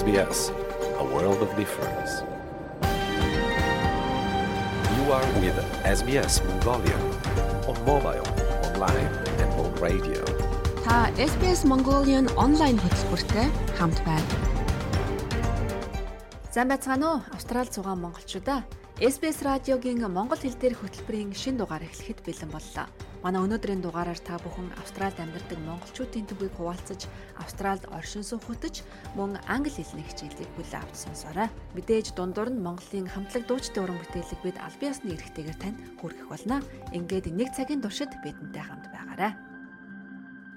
SBS, a world of difference. You are with SBS Mongolian on mobile, online and on radio. Та SBS Mongolian онлайн хөтөлбөртэй хамт байна. Сайн байцгаана уу? Австралид суугаа монголчуудаа. SBS радиогийн монгол хэл дээрх хөтөлбөрийн шин дугаар эхлэхэд бэлэн боллоо. Манай өнөөдрийн дугаараар та бүхэн Австралид амьдардаг монголчуудын төвийг хуваалцаж, Австралид оршин суугч мөн англи хэлний хичээлийг хүлээн авч сонсоорой. Мэдээж дундуур нь Монголын хамтлаг дуучдын уран бүтээлэг бид аль биесны эрхтэйгээр танд хүргэх болно. Ингээд нэг цагийн туршид бидэнтэй хамт байгаарай.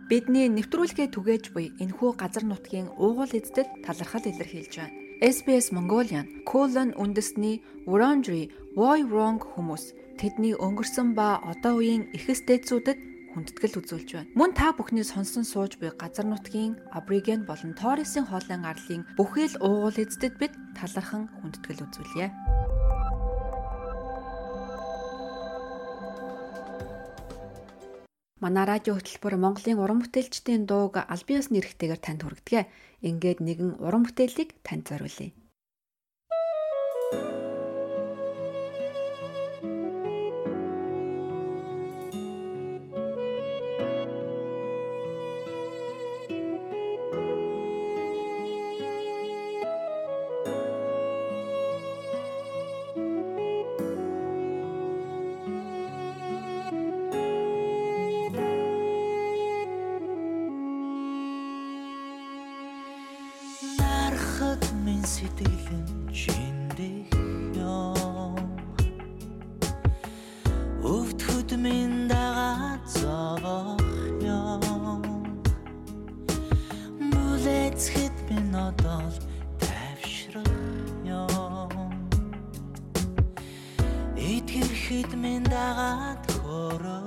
Бидний нэвтрүүлгээ түгээж буй энэхүү газар нутгийн уугуул эздэд талархал илэрхийлж байна. SBS Mongolian Colon үндэсний Wurundjeri Woi Wurrung хүмүүс тэдний өнгөрсөн ба одоо үеийн эхэс дээдсүүдэд хүндэтгэл үзүүлж байна. Мөн та бүхний сонсон сууж буй газар нутгийн Абориген болон Торресын хоолын арлын бүхий л уугуул эздэд бид талархан хүндэтгэл үзүүлье. Манай радио хөтөлбөр Монголын уран бүтээлчдийн дууг аль биесны эрхтэйгээр танд хүргэдэг. Ингээд нэгэн уран бүтээлийг танд зориулъя. Сэтгэлэн чиндэх ёо Өвдөхөд минь дагаа зовох ёо Мүлэцхэд минь одоо тайвшрах ёо Итгэхэд минь дагаа хөрөх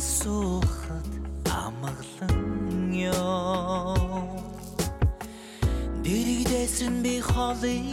суухад амгалан ёо. Дэрэгдээсэн би холыг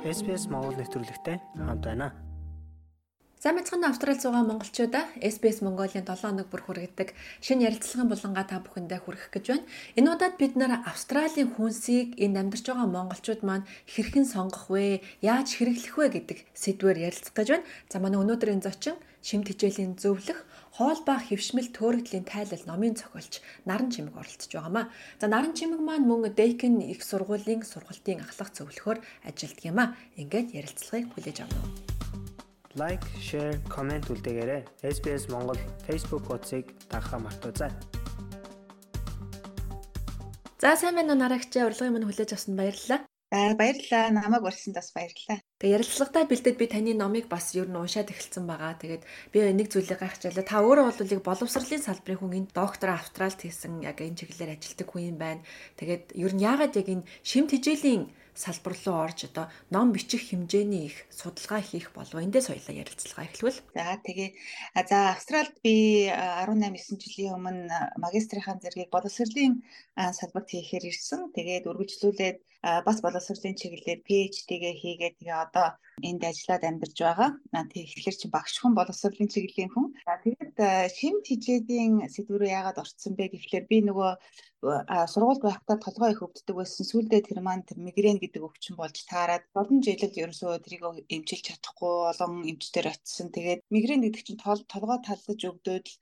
SPS Монгол нэвтрүүлэгтэй хамт байна. За мэцхан Австрали зугаа монголчуудаа SBS Mongolia 7 хоног бүр хүргэдэг шинэ ярилцлагын булангаа та бүхэндээ хүргэх гэж байна. Энэ удаад бид нэр Австралийн хүнсийг энэ амьдарч байгаа монголчууд маань хэрхэн сонгох вэ? Яаж хэрэглэх вэ гэдэг сэдвээр ярилцах гэж байна. За манай өнөөдрийн зочин шимт хичээлийн зөвлөх хоол ба хөвшмөл төөрөгдлийн тайлал номын зохиолч Наран Чимэг оролцож байгаамаа. За Наран Чимэг маань мөн Дейкен их сургуулийн сургалтын ахлах зөвлөхөөр ажилладаг юм а. Ингээд ярилцлагыг хүлээж авна уу? Лайк, шеэр, комент үлдээгээрэй. SBS Монгол Facebook хуудсыг дагахаа мартаоцай. За сайн байна уу нарагчаа урилгын минь хүлээж авсанд баярлалаа. За баярлалаа. Намайг урьсанд бас баярлалаа. Тэгээ ярилцлагатай бэлдээд би таны номыг бас ер нь уншаад эхэлсэн байгаа. Тэгээд би нэг зүйлийг гайхчихлаа. Та өөрөө бол яг боловсролын салбарын хүн энд доктор Австралид хийсэн яг энэ чиглэлээр ажилладаг хүн юм байна. Тэгээд ер нь яагаад яг энэ шимт хичээлийн салбар руу орж одоо ном бичих хэмжээний их судалгаа хийх болов эндээс соёлоо ярилцлага эхлэвэл. За тэгээ за Австралид би 18 9 жилийн өмнө магистрийн зэргийг боловсролын салбарт хийхээр ирсэн. Тэгээд үргэлжлүүлээд бас боловсролын чиглэлээр PhD-гээ хийгээд тэгээ одоо энд ажиллаад амьдарч байгаа. Тэгэхээр чи багш хүн боловсролын чиглэлийн хүн. За тэгээд шимт хижээдийн сэдвүүрээ яагаад орцсон бэ гэхлээр би нөгөө сургуульд байхдаа толгой их өвддөг байсан. Сүүлдээ тэр маань тэр мигрен гэдэг өвчин болж таарад олон жилд ерөөсөө тэрийг эмчилж чадахгүй олон эмчтэр очисон. Тэгээд мигрен гэдэг чинь толгой талдаж өгдөөд л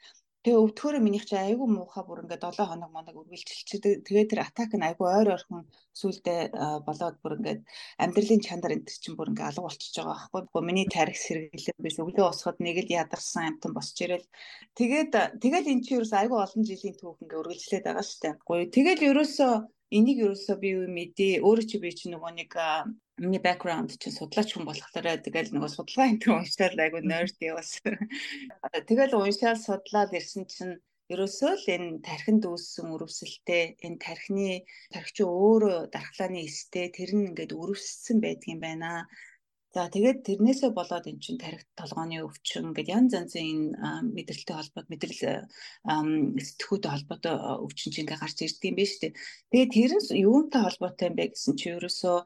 Тэгээ өвдөхөөрөө минийх чи айгүй муухай бүр ингээд 7 хоног моног үргэлжилчихдэг. Тэгээ тэр атак нь айгүй ойр ойрхон сүулдэ болоод бүр ингээд амьдралын чанар энэ чинь бүр ингээд алга болчихж байгаа байхгүй. Миний тарих сэргэлэн биш өглөө усахад нэг л ядарсан амтан босч ирэл. Тэгээд тэгэл эн чинь ерөөс айгүй олон жилийн түүх ингээд үргэлжлээд байгаа шүү дээ. Гоё. Тэгэл ерөөсөө энийг ерөөсөө би юу мэдээ өөрөө чи би чи нөгөө нэг миний бэкграунд чинь судлаач хүн болохоор тэгэл нөгөө судалгаа энэ уншаад айгу нойрд яваас. Тэгэл уншаад судлаад ирсэн чинь ерөөсөө л энэ тархинд үүссэн өрөвсөлтэй энэ тархины тархич өөрөө дархлааны эстэй тэр нь ингээд өрөвссөн байдгийн байна. За тэгээд тэрнээсээ болоод эн чинь тарих толгооны өвчин гэдэг янз янзын мэдрэлтэй холбоот мэдрэл сэтгүүтэй холбоотой өвчин чинь ингээ гарч ирдэг юм байна шүү дээ. Тэгээд тэр нь юунтай холбоотой юм бэ гэсэн чи ерөөсөө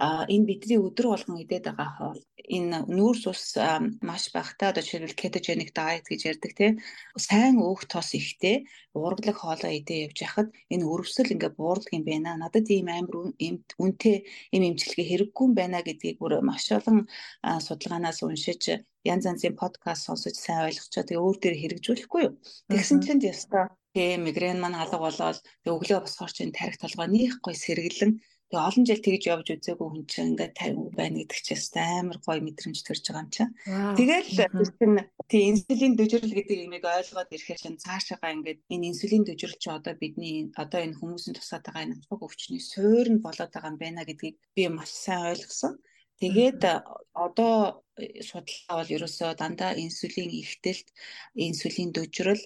энэ бидний өдөр болгон идээд байгаа хоол. Энэ нүүрс ус маш багтаа одоо жишээлбэл ketogenic diet гэж ярьдаг тийм. Сайн өөх тос ихтэй уурглаг хоолоо идээ явж хахад энэ өрөвсөл ингээ буурдаг юм байна. Надад ийм амар үнэтэй ийм эмчилгээ хэрэггүй юм байна гэдгийг бүр маш олон судалгаанаас уншиж янз янзын подкаст сонсож сайн ойлгочоо тэгээ өөр дээр хэрэгжүүлэхгүй юу? Тэгсэн чинь ястаа Тэгээ мигрен маань алга болоод өглөө босохоор чинь тарих толгой. Нөх гой сэргэлэн Тэгээ олон жил тэгж явж үзээгүй хүн чинь ингээд 50 байна гэдэг чинь амар гоё мэдрэмж төрж байгаа юм чинь. Тэгэл чинь тий инсулин дөжрөл гэдэг юмыг ойлгоод ирэхээр чинь цаашаага ингээд энэ инсулин дөжрөл чи одоо бидний одоо энэ хүмүүсийн тусаад байгаа энэ албаг өвчний суурь нь болоод байгаа юм байна гэдгийг би маш сайн ойлгосон. Тэгээд одоо судалгаа бол ерөөсөө дандаа инсулин ихтэлт, инсулин дөжрөл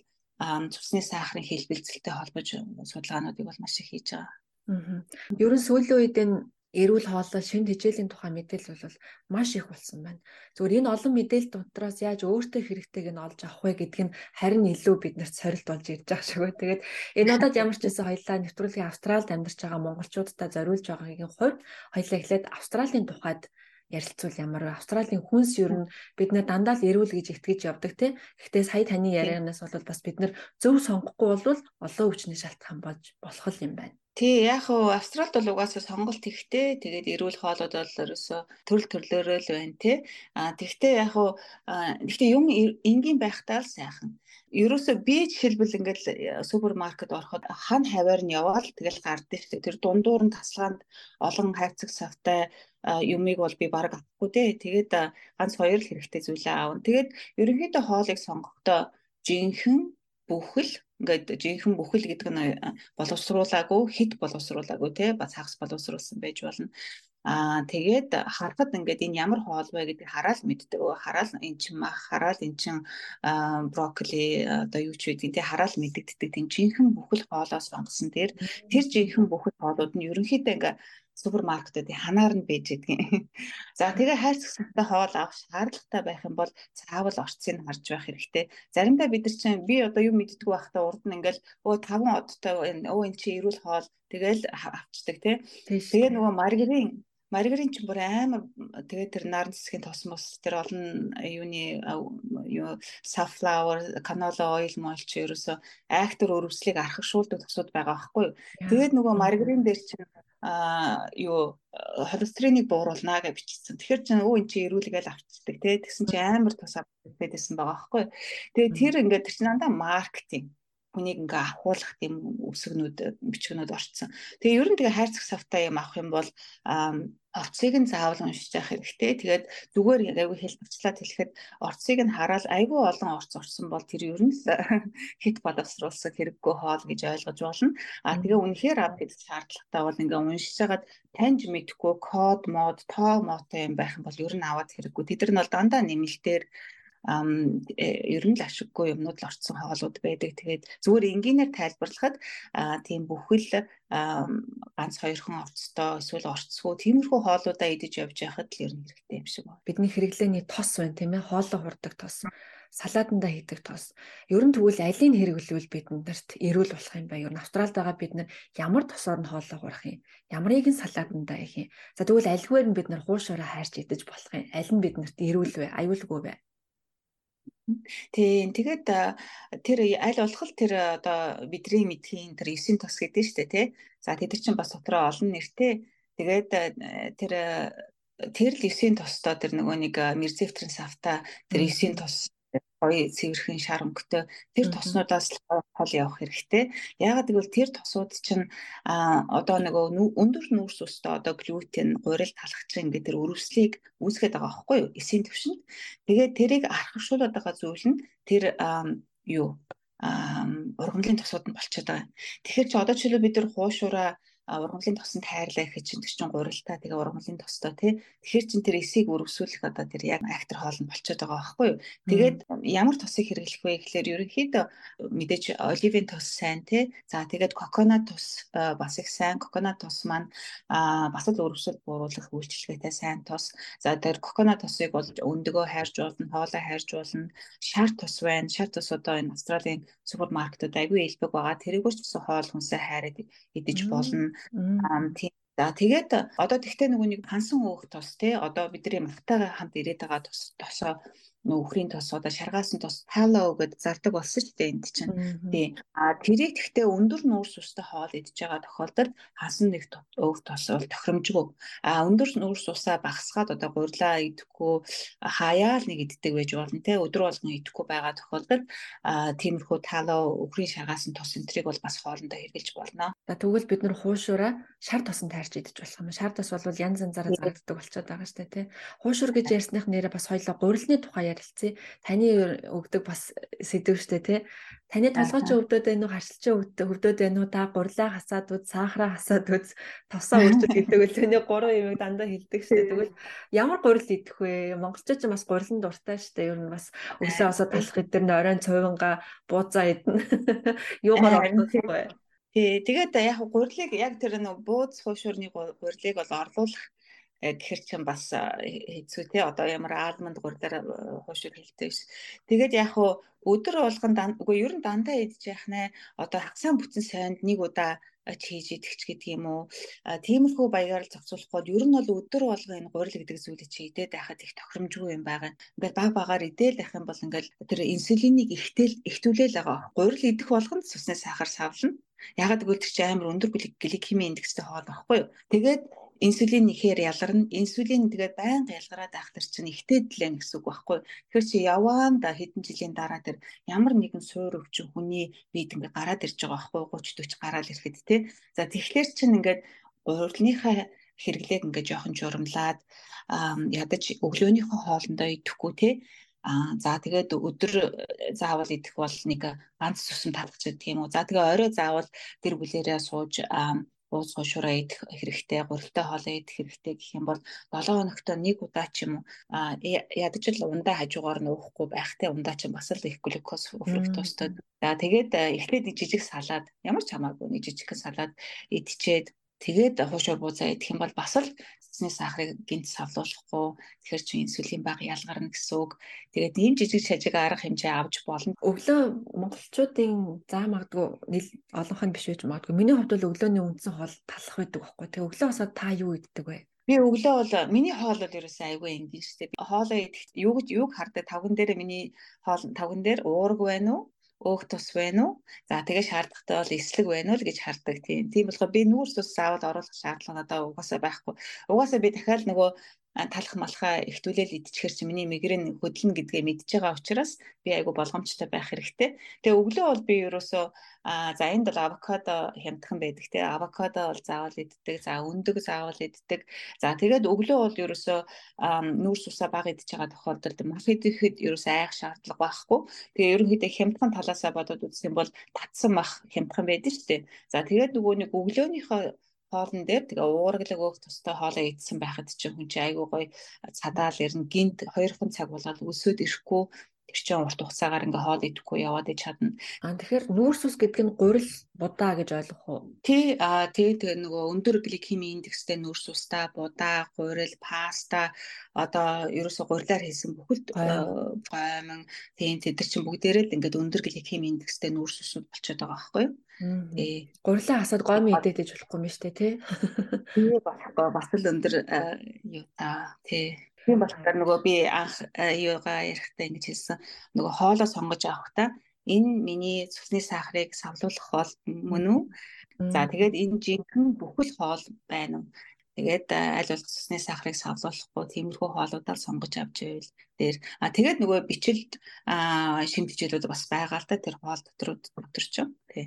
цусны сахарын хэлбэлцэлтэй холбож судалгаануудыг бол маш их хийж байгаа. Аа. Ерөн сүүлийн үед энэ эрүүл хоолой шинэ хичээлийн тухай мэдээлэл бол маш их болсон байна. Зүгээр энэ олон мэдээлэл дотроос яаж өөртөө хэрэгтэйг нь олж авах вэ гэдг нь харин илүү биднэрт сорилт болж ирж байгаа байна. Тэгээд энэ удаад ямар ч байсан хоёлаа нэвтрүүлгийн Австралид амьдарч байгаа монголчуудтай зориулж байгаагийн хувьд хоёлаа эхлээд Австралийн тухайд ярилцвал ямар вэ? Австралийн хүнс ер нь бид нэ дандаа л эрүүл гэж итгэж явдаг тийм. Гэхдээ сая таны ярианаас бол бас бид нар зөв сонгохгүй бол олон өвчний шалтгаан болж болох юм байна. Тий, яг хуу Австралид бол угаасаа сонголт ихтэй. Тэгээд эрүүл хоолууд бол ерөөсөө төрөл төрлөөрөө л байна тий. А тэгтээ яг хуу тэгтээ юм энгийн байхтаа л сайхан. Ерөөсөө би жишээлбэл ингээд супермаркет ороход хан хаваар нь яваал тэгэл гардыг шүү. Тэр дундуур нь тасалгаанд олон хайцаг савтай юмыг бол би баг авахгүй дээ. Тэгээд ганц хоёр л хэрэгтэй зүйлээ аавна. Тэгээд ерөнхийдөө хоолыг сонгохдоо жинхэнэ бүхэл ингээд жинхэнэ бүхэл гэдэг нь боловсруулаагүй хит боловсруулаагүй те ба цагс боловсруулсан байж болно. Аа тэгээд харахад ингээд энэ ямар хоол вэ гэдгийг хараад мэддэг. Хараад эн чин мах, хараад эн чин брокколи одоо юу ч байдгийг тий хараад мэддэгддэг. Тийм жинхэнэ бүхэл хоолоос сонгосон. Тэр тэр жинхэнэ бүхэл хоолууд нь ерөнхийдөө ингээд супермаркетуудын ханаар нь байж гэдгийг. За тэгээ хайрцаг сантай хоол авах шаардлагатай байх юм бол цаавал орцыг харж байх хэрэгтэй. Заримдаа бид нар чинь би одоо юу мэддэггүй байхдаа урд нь ингээл өө таван одтой өө эн чи эрүүл хоол тэгэл авчдаг тий. Тэгээ нөгөө маргарин Маргарин ч бүр амар тэгээд тэр наран цэцгийн тос мос тэр олон юуны юу sunflower, canola oil молч ерөөсө айхтар өрөвслийг архагшуулдаг тосууд байгаа байхгүй. Тэгээд нөгөө маргарин дээр чинь а юу холестеринийг бууруулнаа гэж бичсэн. Тэгэхээр чинь өө эн чи эрүүлгээл авчдаг те. Тэгсэн чи амар тус авчихсан байгаа байхгүй юу. Тэгээд тэр ингээд тэр чинь дандаа маркетинг хүнийг ингээ ахуулах тийм үсгнүүд бичгнүүд орцсон. Тэгээ ер нь тэгээ хайрцаг савтай юм авах юм бол орцыг нь заавал уншиж явах хэрэгтэй. Тэгээд зүгээр айгүй хэлбэрчлээд хэлэхэд орцыг нь хараад айгүй олон орц орсон бол тэр ер нь хит боловсруулсан хэрэггүй хоол гэж ойлгож болно. А тэгээ үнэхээр гэдэг шаардлагатай бол ингээ уншиж хагаад таньж мэдхгүй код мод тоо мотой юм байх юм бол ер нь аваад хэрэггүй. Тэд нар бол дандаа нэмэлтээр ер нь л ашиггүй юмнууд л орцсон хоолууд байдаг. Тэгээд зүгээр энгийнээр тайлбарлахад тийм бүхэл ганц хоёрхан орцтой эсвэл орцгүй тиймэрхүү хоолуудаа идэж явж байхад л ер нь хэрэгтэй юм шиг байна. Бидний хэрэглээний тос байна тийм ээ хоолоо хурдаг тос салаатанда хийдэг тос. Ер нь тэгвэл алийг хэрэглэвэл бидэндэрт эрүүл болох юм ба. Ер нь Австралид байгаа бид нар ямар тосоор нь хоолоо хурах юм? Ямарыг нь салаатанда хийх юм? За тэгвэл альвгээр нь бид нар хуушаараа хайрч идэж болох юм? Аль нь биднэрт эрүүл вэ? Аюулгүй вэ? Тийм тэгээд тэр аль болох тэр одоо бидний мэдхийн тэр 9 тос гэдэг нь шүү дээ тий. За тэд чинь бас дотроо олон нэртэй. Тэгээд тэр тэр л 9 тостоо тэр нөгөө нэг мерзефтрин савта тэр 9 тос гоё цэвэрхэн шар өнгөтэй тэр тоснуудаас хол явах хэрэгтэй. Яагаад гэвэл тэр тосууд чинь а одоо нөгөө өндөр нүүрс өстэй одоо глютен, гурил талхчин гэдэг тэр өрөвслийг үүсгээд байгаа байхгүй юу? Эсийн төвшөнд. Тэгээд тэрийг архившуулаад байгаа зүйл нь тэр юу ургамлын тосууд нь болчиход байгаа. Тэгэхээр чи одоо жишээлбэл бид нар хуушураа ургамлын тосонд хайрлаа гэхэд чинь тэр чинь гурилтаа тэгээ ургамлын тостой тий. Тэгэхээр чин тэр эсийг өргөсүүлэх одоо тэр яг актер хоол нь болчиход байгаа байхгүй юу. Тэгээд ямар тосыг хэрэглэх вэ гэхлээр ерөнхийдөө мэдээж оливын тос сайн тий. За тэгээд коконат тос бас их сайн. Коконат тос маань бас л өргөсөл бууруулах үйлчилгээтэй сайн тос. За тэр коконат тосыг бол өндөгөө хайрж болно, хоолой хайрж болно. Шар тос байна. Шар тос одоо энэ Австралийн супермаркетууд айгүй илбэг байгаа. Тэрийгөө ч гэсэн хоол хүнсээ хайраад идэж болно тийм За тэгээд одоо тэгтээ нөгөө нэг хансан өөх тос те одоо бидний мартагаа хамт ирээд байгаа тос тосоо нөхрийн тос одоо шаргаасан тос пало гэд зардаг болсон ч гэдэг энд чинь. Тий. А тэрийг тэгтээ өндөр нүүрс устай хоол идж байгаа тохиолдолд хасан нэг өв тос бол тохиромжгүй. А өндөр нүүрс усаа багасгаад одоо гурилаа идэхгүй хаяал нэг иддэг байж болно те өдөр болгон идэхгүй байгаа тохиолдолд тиймэрхүү тало өхрийн шаргаасан тос энтрийг бол бас хоолндоо хэрглэж болно. За тэгвэл бид нар хуушураа шар тосон таарч идэж болох юм. Шар тос бол янз янзаараа зарагддаг болчиход байгаа дээ тий. Хуушур гэж ярьсных нэрээ бас хоёлоо гурилны тухай ярилцъя. Таны өгдөг бас сэдв штэ тий. Таны толгойч өвдөд байна уу, харшилч өвдөд байна уу, та гурлаа хасаад үз, сахараа хасаад үз, тосоо үржил гэдэг үл таны гурван юмыг дандаа хэлдэг штэ. Тэгвэл ямар гурил идэх вэ? Монголчууд ч бас гурилан дуртай штэ. Ер нь бас өсөө осоо талах эдгээр нь оройн цувинга бууцаа идэнэ. Юугаар ордог вэ? Тий, тэгээд яг гурилыг яг тэр нэг бууз хуушурны гурилыг бол орлуулах тэгэхэр чин бас хэцүү те одоо ямар алманд гурдаар хуушиг хэлтэй ш. Тэгээд яг хуу өдөр болгон үгүй ер нь дандаа идэж яах нэ одоо хагсаан бүтэн сайнд нэг удаа хийж идэгч гэдэг юм уу. Тиймэрхүү баягаар зохицуулах бол ер нь бол өдөр болго энэ гурил гэдэг зүйлийг чи идээд байхад их тохиромжгүй юм байгаа. Ингээд баг багаар идээл байх юм бол ингээд тэр инсулинийг ихтэл ихтүүлээл байгаа. Гурил идэх болгонд цусны сахар савлна. Ягаад гэвэл тэр чинь амар өндөр гликемийн индекстэй хоол байхгүй юу. Тэгээд инсулин ихээр ялгарна. Инсулин тэгээд байнга ялгараад байх тэр чинь ихтэй длэн гэсэн үг байхгүй. Тэгэхээр чи яваанда хэдэн жилийн дараа тэр ямар нэгэн суур өвчин хүний биед ингээ гараад ирж байгаа байхгүй 30 40 гараад ирэхэд тий. За тэгэхээр чин ингээд урилныхаа хэрэглээд ингээ жоохон журамлаад ядаж өглөөнийхөө хоолндоо идэхгүй тий Аа за тэгээд өдөр заавал идэх бол нэг ганц сүсэм гэдэг юм уу. За тэгээ орой заавал гэр бүлэрээ сууж ууз гошураа идэх хэрэгтэй, гурилтай хоолоо идэх хэрэгтэй гэх юм бол 7 хоногт нэг удаа ч юм уу ядаж л ундаа хажуугаар нь уухгүй байхтай ундаа ч бас л их глюкоз, фруктозтой. За тэгээд эхлээд жижиг салаад ямар ч хамаагүй нэг жижигхэн салаад идчихэд Тэгээд хуушуур буузаа идэх юм бол бас л цэцний сахарыг гинт савлуулахгүй тэгэхээр чи инсулин бага ялгарна гэсэн үг. Тэгээд ийм жижиг шажиг арга хэмжээ авч болно. Өглөө монголчуудын заа магадгүй нийл олонх нь биш байж магадгүй. Миний хувьд бол өглөөний үндсэн хоол талах байдаг байхгүй. Тэгээ өглөө босоод та юу иддэг вэ? Би өглөө бол миний хоол бол ерөөсөө айгүй энгийн шүү дээ. Хоолоо идэх юу гэж юуг хардаа тавган дээр миний хоол тавган дээр уург байна уу? Өөх тус байна уу? За тэгээ шаардлагатай бол эслэг байна уу гэж хардаг тийм. Тийм болохоор би нүүрс ус заавал оруулах шаардлага надад угаасаа байхгүй. Угаасаа би дахиад нөгөө талах малхаа ихтүүлэл идчихэр чи миний мигрэн хөдлөн гэдгээ мэдж байгаа учраас би айгу болгоомжтой байх хэрэгтэй. Тэгээ өглөө бол би ерөөсөө за энд бол авокадо хямдхан байдаг те авокадо бол заавал иддэг. За өндөг заавал иддэг. За тэгээд өглөө бол ерөөсөө нүүрс усаа бага идж байгаа тохиолдолд мах идэхэд ерөөсөө айх шаардлага байхгүй. Тэгээ ерөнхийдөө хямдхан талаасаа бодоод үзэх юм бол татсан мах хямдхан байдаг шүү дээ. За тэгээд нөгөө нэг өглөөнийхөө хоолн дээр. Тэгээ уургалаг өөх тустай хоолоо идсэн байхад чинь хүн чинь айгүй гоё цадаал ирнэ гинт хоёрхан цаг болоод өсөөд ирэхгүй тэр чинь урт хугацаагаар ингээ хоол идэхгүй яваад ич чадна. Аа тэгэхээр нүүрс ус гэдэг нь гурил будаа гэж ойлгох уу? Тий аа тий тэгээ нөгөө өндөр гликемийн индекстэй нүүрс устаа будаа, гурил, паста одоо ерөөсө гурилаар хийсэн бүхэл гомон тий тэд нар чинь бүгдээрээ л ингээд өндөр гликемийн индекстэй нүүрс усуд болчиход байгаа байхгүй юу? Тий. Гурилаа хасаад гомь идээд иж болохгүй юм штэ тий. Тий болохгүй бас л өндөр юу та тий. Тийм болохоор нөгөө би анх юугаа ярихдаа ингэж хэлсэн. Нөгөө хоолоо сонгож авахдаа энэ миний цусны сахарыг савлуулах хоол мөн үү? За тэгээд энэ жинхэнэ бүхэл хоол байна уу? Тэгээд аль болох цусны сахарыг савлуулахгүй тиймэрхүү хоолуудаар сонгож авч ивэл дээр а тэгээд нөгөө бичлэлд шимтгийлүүд бас байгаа л да тэр хоол дотор дотор ч юм тий.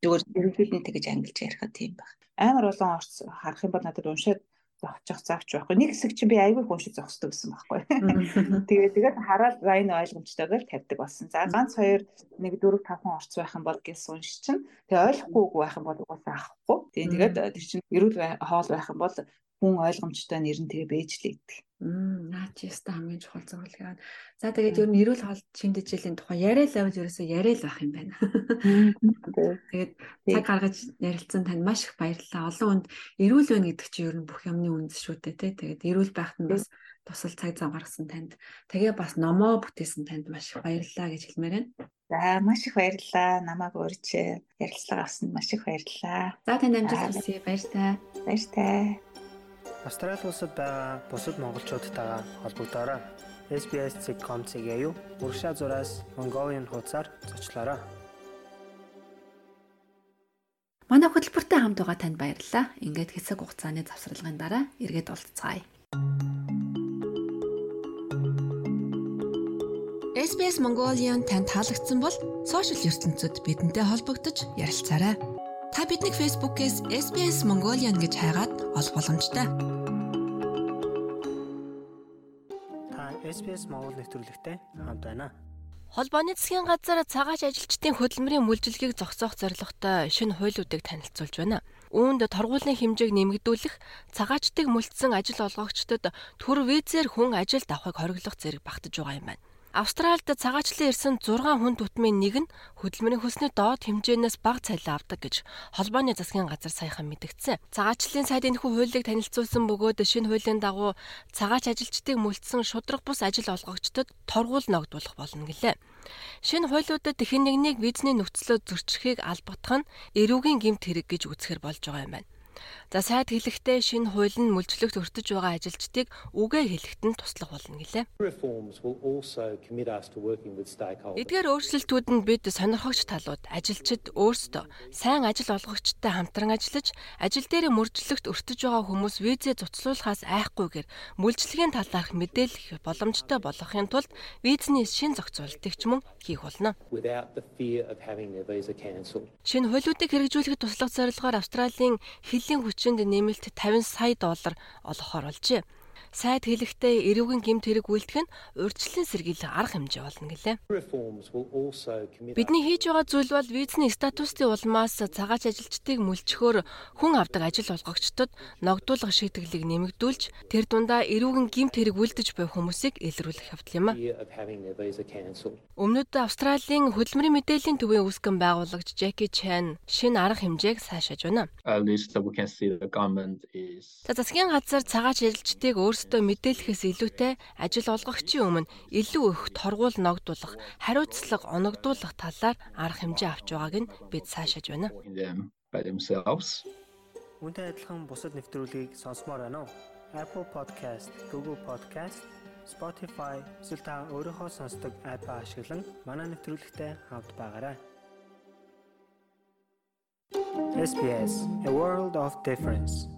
Зүгээр ерөнхийдөө тэгэж ангилж ярихад тийм баг. Амар олон орц харах юм бол надад уншаад зогчих завч байхгүй. Нэг хэсэг чинь би айгүй хүн шиг зогсдог гэсэн байхгүй. Тэгээд тэгээд хараад за энэ ойлгомжтойгоор тавьдаг болсон. За ганц хоёр нэг дөрөв тавхан орц байх юм бол гэсэн унш чинь тэгээд ойлгохгүй байх юм бол угаасаа авахгүй. Тэгээд тэгээд тэр чинь эрүүл хоол байх юм бол хүн ойлгомжтой нэр нь тэгээ бэж л идэх. Мм наа чи яста хамгийн чухал зөвлөгөө. За тэгээд ер нь эрүүл хоол шинжлэлийн тухай яриа л авч ерөөсөө яриа л байх юм байна. Тэгээд цаг гаргаж ярилцсан танд маш их баярлалаа. Олон хүнд эрүүл байна гэдэг чинь ер нь бүх юмны үндэс шүү дээ тий. Тэгээд эрүүл байхад нь бас тусал цаг зав гаргасан танд тэгээ бас номоо бүтээсэн танд маш их баярлалаа гэж хэлмээр байна. За маш их баярлалаа. Намааг урьж ярилцлага авсанд маш их баярлалаа. За танд амжилт хүсье. Баяр таа. Баяр таа. Австрали улсад байгаа бусад монголчуудтайгаа холбогдоорой. SBS.com.cg юу уршаа зураас Mongolian хуудасаар зочлоорой. Манай хөтөлбөртэй хамт байгаа танд баярлалаа. Ингээд хэсэг хугацааны завсралгын дараа эргээд уулзцаая. SBS Mongolian танд таалагдсан бол сошиал ертөнцид бидэнтэй холбогдож ярилцаарай. Та биднийг Facebook-ээс SBS Mongolian гэж хайгаад олох боломжтой. Та SBS Монгол нэвтрүүлэгтэй хамт байна. Холбооны засгийн газар цагаач ажилчдын хөдөлмөрийн мүлжилгийг зогсоох зорилготой шинэ хуулиудыг танилцуулж байна. Үүнд торгуулийн хэмжээг нэмэгдүүлэх, цагаачдыг мүлдсэн ажил олгогчдод төр визээр хүн ажилд авахыг хориглох зэрэг багтаж байгаа юм байна. Австральд цагаачлан ирсэн 6 хүн түтмийн нэг нь хөдөлмөрийн хөлсний доод хэмжээнээс бага цалин авдаг гэж холбооны засгийн газар саяхан мэдгдсэн. Цагаачлалын сайд энэхүү хуулийг танилцуулсан бөгөөд шинэ хуулийн дагуу цагаач ажилчдыг мүлдсэн шудраг бус ажил олгогчдод торгуул ногдуулах болно гэлээ. Шинэ хуулиудад хэн нэгнийг визний нөхцлөө зөрчихийг албатгах нь эрүүгийн гэмт хэрэг гэж үзэхэр болж байгаа юм байна. За сайд хэлэхдээ шинэ хууль нь мүлжлэгт өртөж байгаа ажилчдыг үгээ хэлэхэд нь туслах болно гэлээ. Эдгээр өөрчлөлтүүд нь бид сонирхогч талууд ажилчид өөрсдөө сайн ажил олгогчтой хамтран ажиллаж ажил дээр мөржлөгт өртөж байгаа хүмүүс визээ цуцлуулахаас айхгүйгээр мүлжлэгийн талаарх мэдээлэх боломжтой болгохын тулд визний шин зохицуултыг ч мөн хийх болно. Шинэ хуулиудыг хэрэгжүүлэхэд туслах зорилгоор Австралийн хилийн хүч хүчинд нэмэлт 50 сая доллар олгохоор болжээ сайд хэлэхдээ эрүүгийн гэмт хэрэг үйлдэх нь урьдчилан сэргийлэх арга хэмжээ болно гэлээ. Бидний хийж байгаа зүйл бол визний статустын улмаас цагаач ажилчдыг мүлчхөөр хүн авдаг ажил олгогчдод ногдуулах шийтгэлийг нэмэгдүүлж тэр дундаа эрүүгийн гэмт хэрэг үйлдэж буй хүмүүсийг илрүүлэх явдал юм а. Өмнөд Австралийн хөдөлмөрийн мэдээллийн төвийн үүсгэн байгуулагч Jackie Chan шинэ арга хэмжээг сайшааж байна. За засгийн газар цагаач ажилчдыг өөр өөрсдөө мэдээлэхээс илүүтэй ажил олгогчийн өмнө илүү их торгуул ногдуулах, хариуцлага оногдуулах талаар арга хэмжээ авч байгааг нь бид цаашааж байна. Үүнтэй адилхан бусад нэвтрүүлгийг сонсомоор байна уу? Apple Podcast, Google Podcast, Spotify эсвэл та өөрийнхөө сонсдог апп ашиглан манай нэвтрүүлэгтэй хавд байгаарай. SBS A World of Difference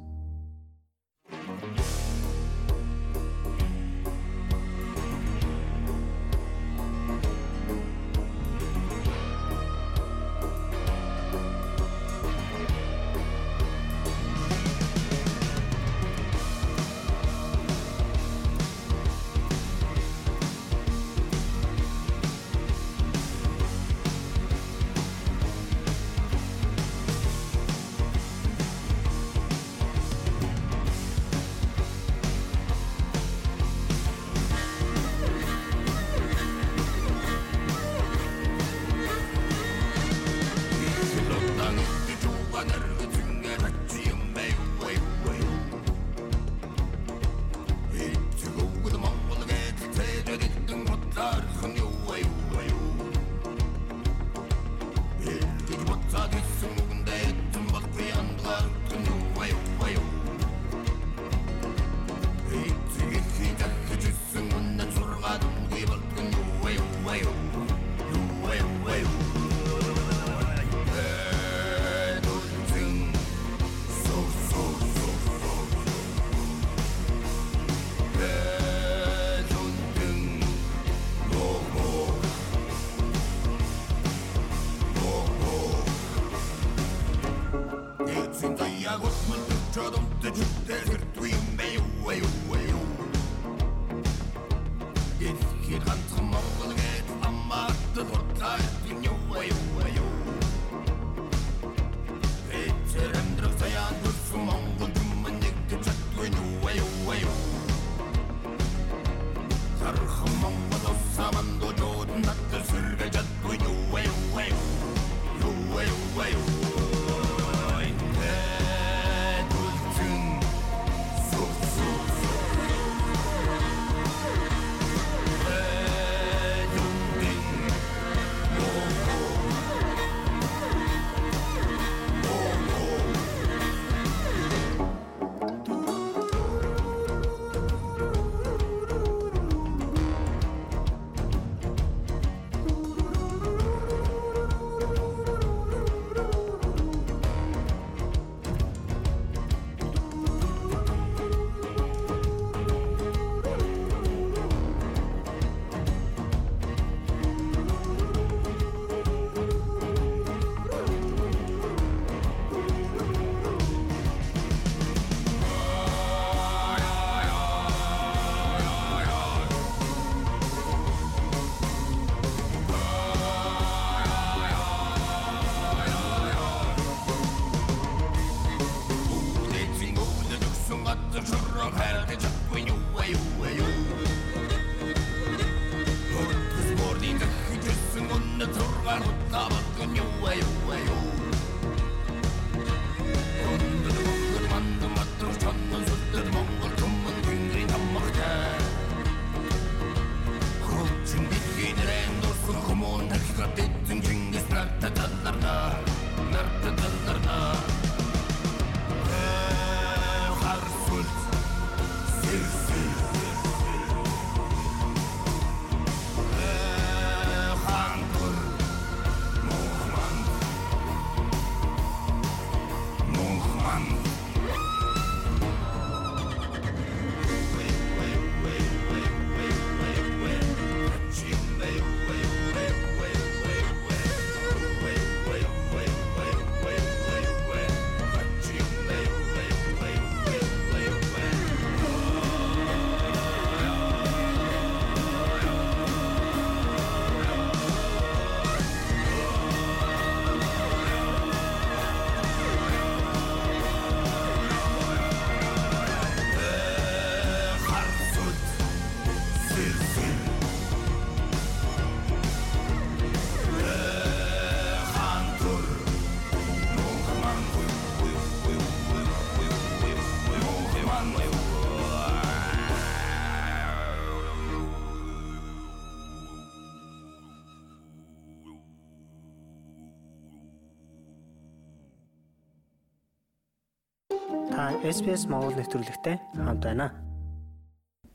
SPS Монгол нэвтрүүлэгтэй хамт байна.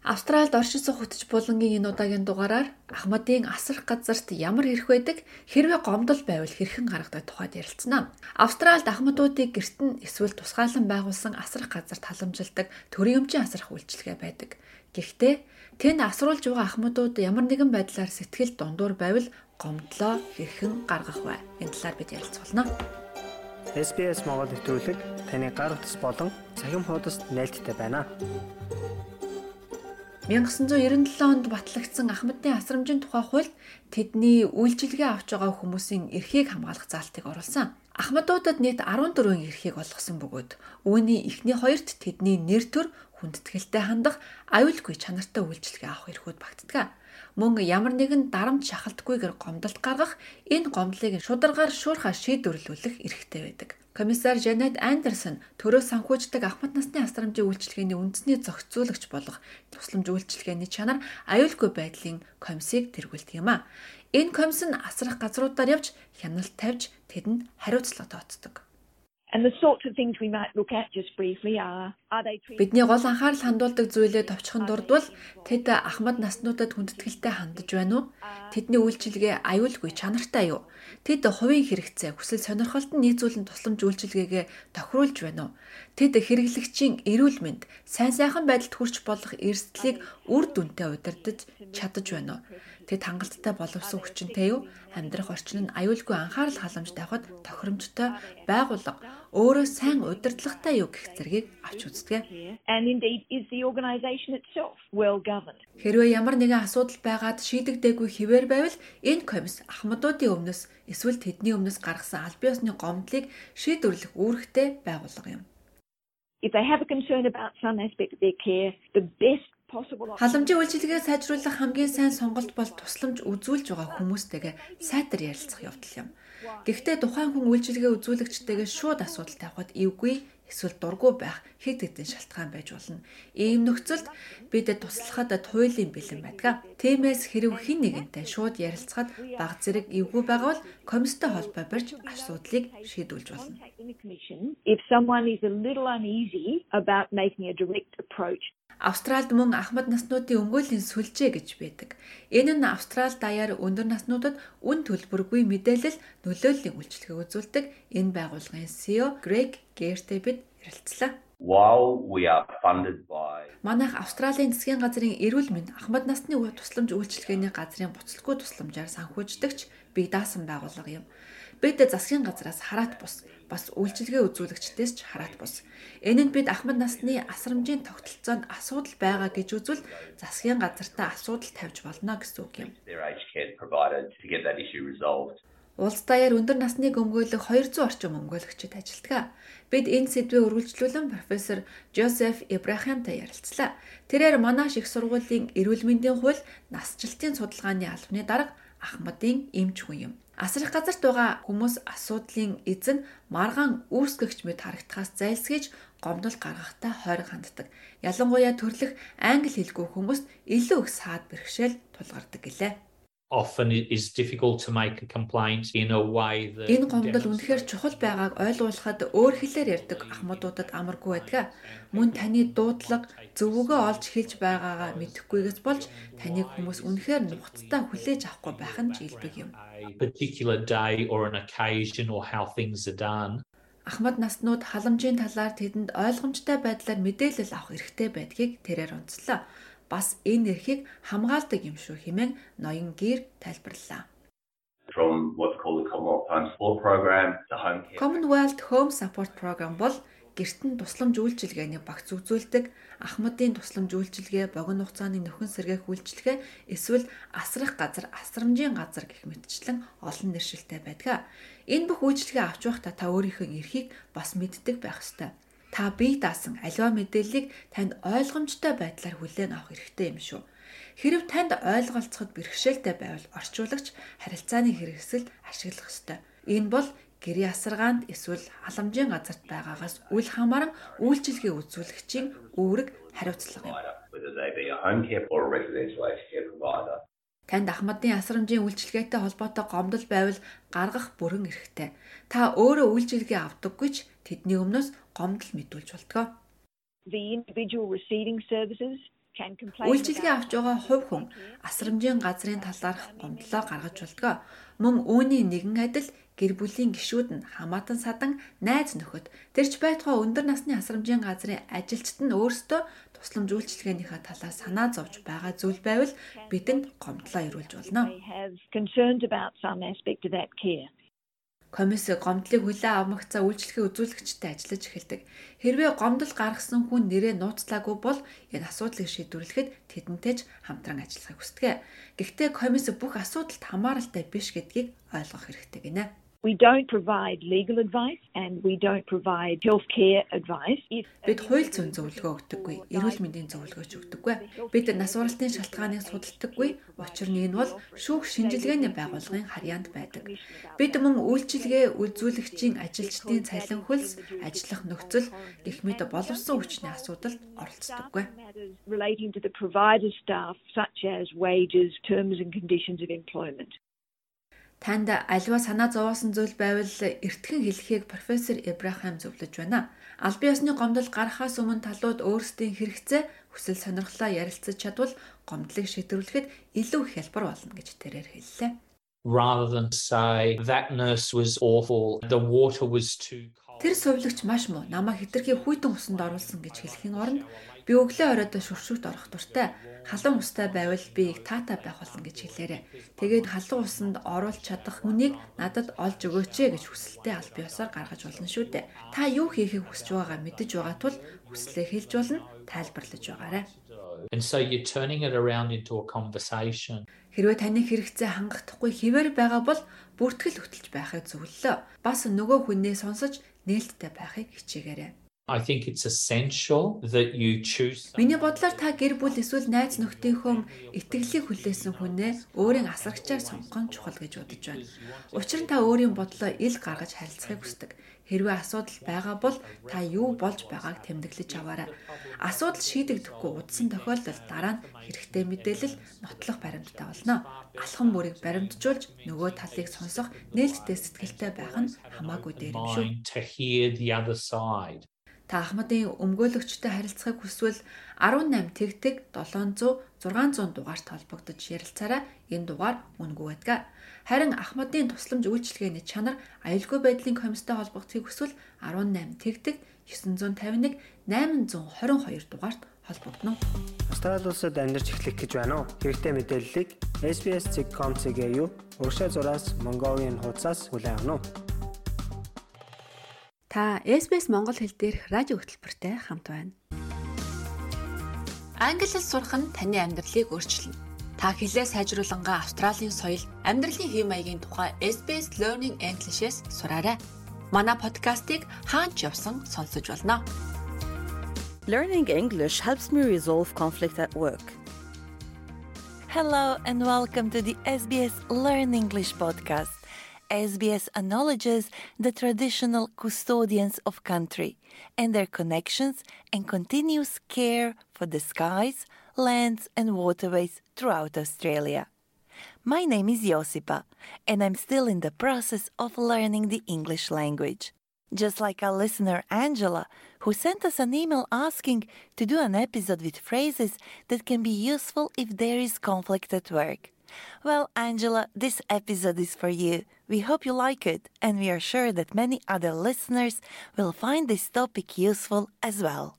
Австральд оршин суух хөтж булангийн энэ удаагийн дугаараар Ахмадын асрах газарт ямар хэрэг байдаг, хэрвээ гомдол байвал хэрхэн гаргадаг тухайд ярилцсанаа. Австральд ахмадуудыг гэрт нь эсвэл тусгаалan байгуулсан асрах газарт халамжилдаг төрийн өмчийн асрах үйлчилгээ байдаг. Гэхдээ тэнд асруулж байгаа ахмадууд ямар нэгэн байдлаар сэтгэл дундуур байвал гомдлоо хэрхэн гаргах вэ? Энэ талаар бид ярилцуулна. SBS Монгол нэвтрүүлэг таны гар утас болон цахим хуудасд нийлдэхтэй байна. 1997 онд батлагдсан Ахмадын асрамжийн тухай хуульд тэдний үйлчилгээ авч байгаа хүмүүсийн эрхийг хамгаалах заалтыг оруулсан. Ахмадуудад нийт 14 эрхийг олгосон бөгөөд үүний эхний хоёрт тэдний нэр төр хүндэтгэлтэй хандах аюулгүй чанартай үйлчилгээ авах эрхүүд багтдаг. Мөн ямар нэгэн дарамт шахалтгүйгээр гомдолт гаргах энэ гомдлыг шударгаар шуурхаа шийдвэрлүүлэх эрхтэй байдаг. Комиссар Жанет Андерсон төрөө санхүүждэг ахмад насны асрамжийн үйлчилгээний үндэсний зохицуулагч болох тусламж үйлчилгээний чанар аюулгүй байдлын комиссийг тэргүүлдэг юм а. Энэ комисс нь асрах газруудаар явж хяналт тавьж тэдэнд хариуцлага тооцдог. Бидний гол анхаарал хандуулдаг зүйлээ товчхон дурдвал тэд ахмад наснуудад хүндэтгэлтэй хандж байна уу? Тэдний үйлчилгээ аюулгүй чанартай юу? Тэд хувийн хэрэгцээ, хүсэл сонирхолд нь нийцүүлэн тусламж үйлчилгээгээ тохируулж байна уу? Тэд хэрэглэгчийн эрүүл мэнд, сайн сайхан байдалд хүрч болох эрсдлийг үр дүнтэй удирдах чадаж байна уу? Тэд хангалттай боловсон хүчинтэй юу? Амьдрах орчин нь аюулгүй анхаарал халамж тавихад тохиромжтой байгууллага өөрөө сайн удирдлагатай юу гэх зэргийг авч үздэг. Хэрвээ ямар нэгэн асуудал байгаад шийдэгдээгүй хിവэр байвал энэ комисс ахмадуудын өмнөөс эсвэл тэдний өмнөөс гаргасан аль биесны гомдлыг шийдвэрлэх үүрэгтэй байгууллага юм. If they have a concern about some aspect of their care, the best Халамжийн үйлчилгээ сайжруулах хамгийн сайн сонголт бол тусламж үзүүлж байгаа хүмүүстэйгээ сайтар ярилцах явдал юм. Гэхдээ тухайн хүн үйлчилгээ үзүүлэгчтэйгээ шууд асуудал тавихад эвгүй эсвэл дургүй байх хэд хэдэн шалтгаан байж болно. Ийм нөхцөлд бид туслахад туйлын бэлэн байдаг. Тиймээс хэрв хэн нэгэнтэй шууд ярилцахад баг зэрэг эвгүй байгаа бол комисстэй холбоо барьж асуудлыг шийдүүлж болно. If someone is a little uneasy about making a direct approach Австральд мөн ахмад наснуудын өмгөөлийн сүлжээ гэж байдаг. Энэ нь Австрал даяар өндөр наснуудад үн төлбөргүй мэдээлэл нөлөөллийн үйлчлэгээ үзүүлдэг энэ байгууллагын CEO Грег Гертебэд ярилцлаа. While we are funded by Манайх Австралийн засгийн газрын эрүүл мэнд ахмад насны тусламж үйлчилгээний газрын буцалтгүй тусламжаар санхүүждэгч бие даасан байгууллага юм. Бид засгийн газраас хараат бус бас үйлчилгээ үзүүлэгчдээс ч хараат бус. Энэ нь бид ахмад насны асрамжийн тогтолцоонд асуудал байгаа гэж үзвэл засгийн газартаа асуудал тавьж болно гэсэн үг юм. Улс даяар өндөр насныг өмгөөлөх 200 орчим өмгөөлөгчид ажилладаг. Бид энэ сэдвээ үргэлжлүүлэн профессор Жозеф Ибрахимтай ярилцлаа. Тэрээр Манаш их сургуулийн эрүүл мэндийн хууль насжилтын судалгааны албаны дарга Ахмадын эмч хүн юм. Асрах газарт байгаа хүмүүс асуудлын эзэн маргаан үүсгэгч мэд харагдахаас зайлсхийж гомдол гаргахтаа хойрог ханддаг. Ялангуяа төрлөх англи хэлгүй хүмүүст илүү их саад бэрхшээл тулгардаг гэлээ often is difficult to make a complaint in a way that Энэ гомдол үнэхээр чухал байгааг ойлгуулахад өөр хэлээр ярьдаг ахмадуудад амаргүй байдаг. Мөн таны дуудлага зөвөгөө олж хэлж байгаагаа мэдэхгүйгээс болж таныг хүмүүс үнэхээр нухацтай хүлээж авахгүй байх нь жилбэг юм. particular day or an occasion or how things are done Ахмад наснууд халамжийн талаар тэдэнд ойлгомжтой байдлаар мэдээлэл авах эрхтэй байдгийг тэрээр онцлоо бас энэ эрхийг хамгаалдаг юм шүү хэмээн ноён гэр тайлбарллаа. From what's called the Commonwealth Home Support Program, the Home Care Commonwealth Home Support Program бол гэртэн тусламж үйлчилгээний багц үзүүлдэг, ахмадын тусламж үйлчилгээ, богино хугацааны нөхөн сэргээх үйлчилгээ, эсвэл асрах газар, асрамжийн газар гэх мэтчлэн олон нэршилтэй байдаг. Энэ бүх үйлчилгээ авч байхдаа та өөрийнхөө эрхийг бас мэддэг байх ёстой та бие даасан аливаа мэдээллийг танд ойлгомжтой байдлаар хүлээн авах хэрэгтэй юм шүү. Хэрв танд ойлголцоход бэрхшээлтэй байвал орчуулагч харилцааны хэрэгсэл ашиглах ёстой. Энэ бол гэрээ асаргаанд эсвэл халамжийн газарт байгаагаас үл хамааран үйлчилгээ үзүүлэгчийн үүрэг хариуцлага юм. Танд ахмадын асрамжийн үйлчилгээтэй холбоотой гомдол байвал гаргах бүрэн эрхтэй. Та өөрөө үйлчилгээ авдаггүй ч тэдний өмнөөс гомдол мэдүүлж болтгоо. Үйлчилгээ авч байгаа хувь хүн асрамжийн газрын талаарх гомдлоо гаргаж болтгоо. Мөн үүний нэгэн адил гэр бүлийн гишүүд нь хамаатан садан найз нөхөд тэрч байтугай өндөр насны асрамжийн газрын ажилчид нь өөрсдөө тусламж үйлчилгээнийхээ талаар санаа зовж байгаа зүйл байвал бидэнд гомдлоо ирүүлж болно. Комисс гомдлыг хүлээн авмагцаа үйлчлэгээ үзүүлэгчтэй ажиллаж эхэлдэг. Хэрвээ гомдол гаргасан хүн нэрээ нууцлаагүй бол энэ асуудлыг шийдвэрлэхэд тэдэнтэй ч хамтран ажиллахыг хүсдэг. Гэхдээ комисс бүх асуудалд хамааралтай биш гэдгийг ойлгох хэрэгтэй гинэ. We don't provide legal advice and we don't provide healthcare advice. Бид хууль зүйн зөвлөгөө өгдөггүй, эрүүл мэндийн зөвлөгөөч өгдөггүй. Бид насваралтын шалтгааныг судалдаггүй. Учир нь энэ бол шүүх шинжилгээний байгууллагын харьяанд байдаг. Бид мөн үйлчилгээ үзүүлэгчийн ажилчдын цалин хөлс, ажиллах нөхцөл гэх мэт боловсон хүчний асуудалд оролцдоггүй. relating to the provider staff such as wages, terms and conditions of employment. Танд альва санаа зовоосон зүйл байвал эртхэн хэлхийг профессор Ибрахим зөвлөж байна. Албан ёсны гомдол гарахаас өмнө талууд өөрсдийн хэрэгцээ, хүсэл сонирхлоо ярилцаж чадвал гомдлыг шийдвэрлэхэд илүү их хялбар болно гэж тэрээр хэллээ. rather than say that nurse was awful the water was too cold Тэр сувлагч маш муу намаа хитрхи хүйтэн усанд оруулсан гэж хэлхийн оронд би өглөө оройдоо шүршүүт орох дуртай халуун устай байвал би их таатай байх болно гэж хэлээрэ. Тэгээд халуун усанд оруулж чадах хүнийг надад олж өгөөч гэж хүсэлтэй аль биесээр гаргаж болно шүү дээ. Та юу хийхийг хүсэж байгаагаа мэдэж байгаа тул хүслээ хэлж болно, тайлбарлаж байгаарай. and so you're turning it around into a conversation Хэрвээ таны хэрэгцээ хангахдахгүй хിവэр байгаа бол бүртгэл хөтөлж байхыг зөвлөлөө. Бас нөгөө хүнээ сонсож нээлттэй байхыг хичээгээрэй. I think it's essential that you choose Миний бодлоор та гэр бүл эсвэл найз нөхдийнхөө итгэлийг хүлээсэн хүнээ өөрийн асрагчаар сонгох нь чухал гэж бодож байна. Учир нь та өөрийн бодлоо ил гаргаж харилцахыг хүсдэг. Хэрвээ асуудал байгаа бол та юу болж байгааг тэмдэглэж аваарай. Асуудал шийдэгдэхгүй удсан тохиолдолд дараа нь хэрэгтэй мэдээлэл нотлох баримттай болно. Алхам бүрийг баримтжуулж нөгөө талыг сонсох нээлттэй сэтгэлтэй байх нь хамаагүй дээр юм шүү. Та Ахмадын өмгөөлөгчтэй харилцахыг хүсвэл 18 тэгтэг 700 600 дугаарт холбогдож ярилцаарай. Энэ дугаар үнэгүй байдаг. Харин Ахмадын тусламж үйлчилгээний чанар аюулгүй байдлын комисстэй холбогдохыг хүсвэл 18 тэгтэг 951 822 дугаарт холбогдно. Австрали улсад амьдарч эхлэх гэж байна уу? Хэрэгтэй мэдээллийг SBS.com.cg юу? Уршаа зураас Mongolian хуудасаас хүлээн авах нь. Та SBS Монгол хэл дээрх радио хөтөлбөртэй хамт байна. Англи хэл сурах нь таны амьдралыг өөрчилнө. Та хэлээ сайжруулангаа Австралийн соёл, амьдралын хэв маягийн тухай SBS Learning English-с сураарай. Манай подкастыг хаач явсан сонсож болно. Learning English helps me resolve conflict at work. Hello and welcome to the SBS Learn English podcast. SBS acknowledges the traditional custodians of country and their connections and continuous care for the skies, lands and waterways throughout Australia. My name is Josipa and I'm still in the process of learning the English language. Just like our listener Angela, who sent us an email asking to do an episode with phrases that can be useful if there is conflict at work. Well, Angela, this episode is for you. We hope you like it, and we are sure that many other listeners will find this topic useful as well.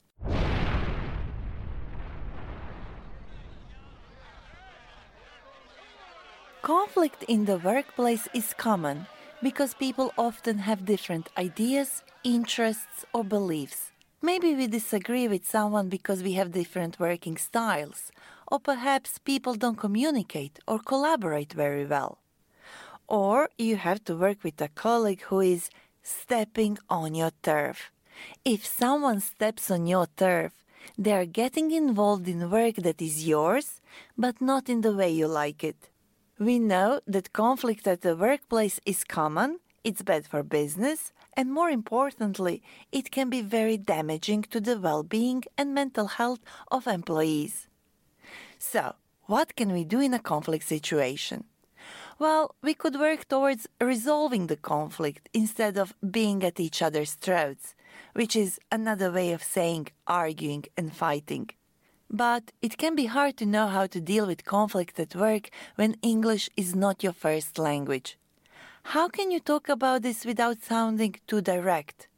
Conflict in the workplace is common because people often have different ideas, interests, or beliefs. Maybe we disagree with someone because we have different working styles, or perhaps people don't communicate or collaborate very well. Or you have to work with a colleague who is stepping on your turf. If someone steps on your turf, they are getting involved in work that is yours, but not in the way you like it. We know that conflict at the workplace is common, it's bad for business, and more importantly, it can be very damaging to the well being and mental health of employees. So, what can we do in a conflict situation? Well, we could work towards resolving the conflict instead of being at each other's throats. which is another way of saying arguing and fighting. But it can be hard to know how to deal with conflict at work when English is not your first language. How can you talk about this without sounding too direct?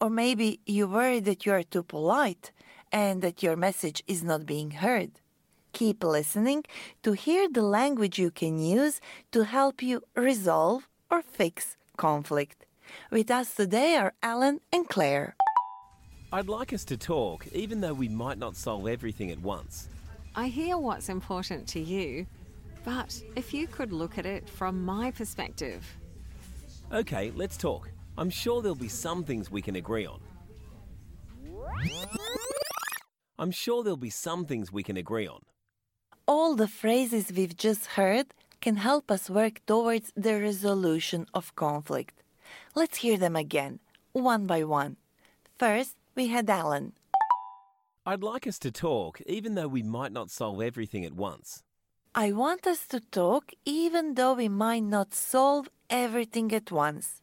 Or maybe you worry that you are too polite and that your message is not being heard. Keep listening to hear the language you can use to help you resolve or fix conflict. With us today are Alan and Claire. I'd like us to talk, even though we might not solve everything at once. I hear what's important to you, but if you could look at it from my perspective. Okay, let's talk. I'm sure there'll be some things we can agree on. I'm sure there'll be some things we can agree on. All the phrases we've just heard can help us work towards the resolution of conflict. Let's hear them again, one by one. First, we had Alan. I'd like us to talk, even though we might not solve everything at once. I want us to talk even though we might not solve everything at once.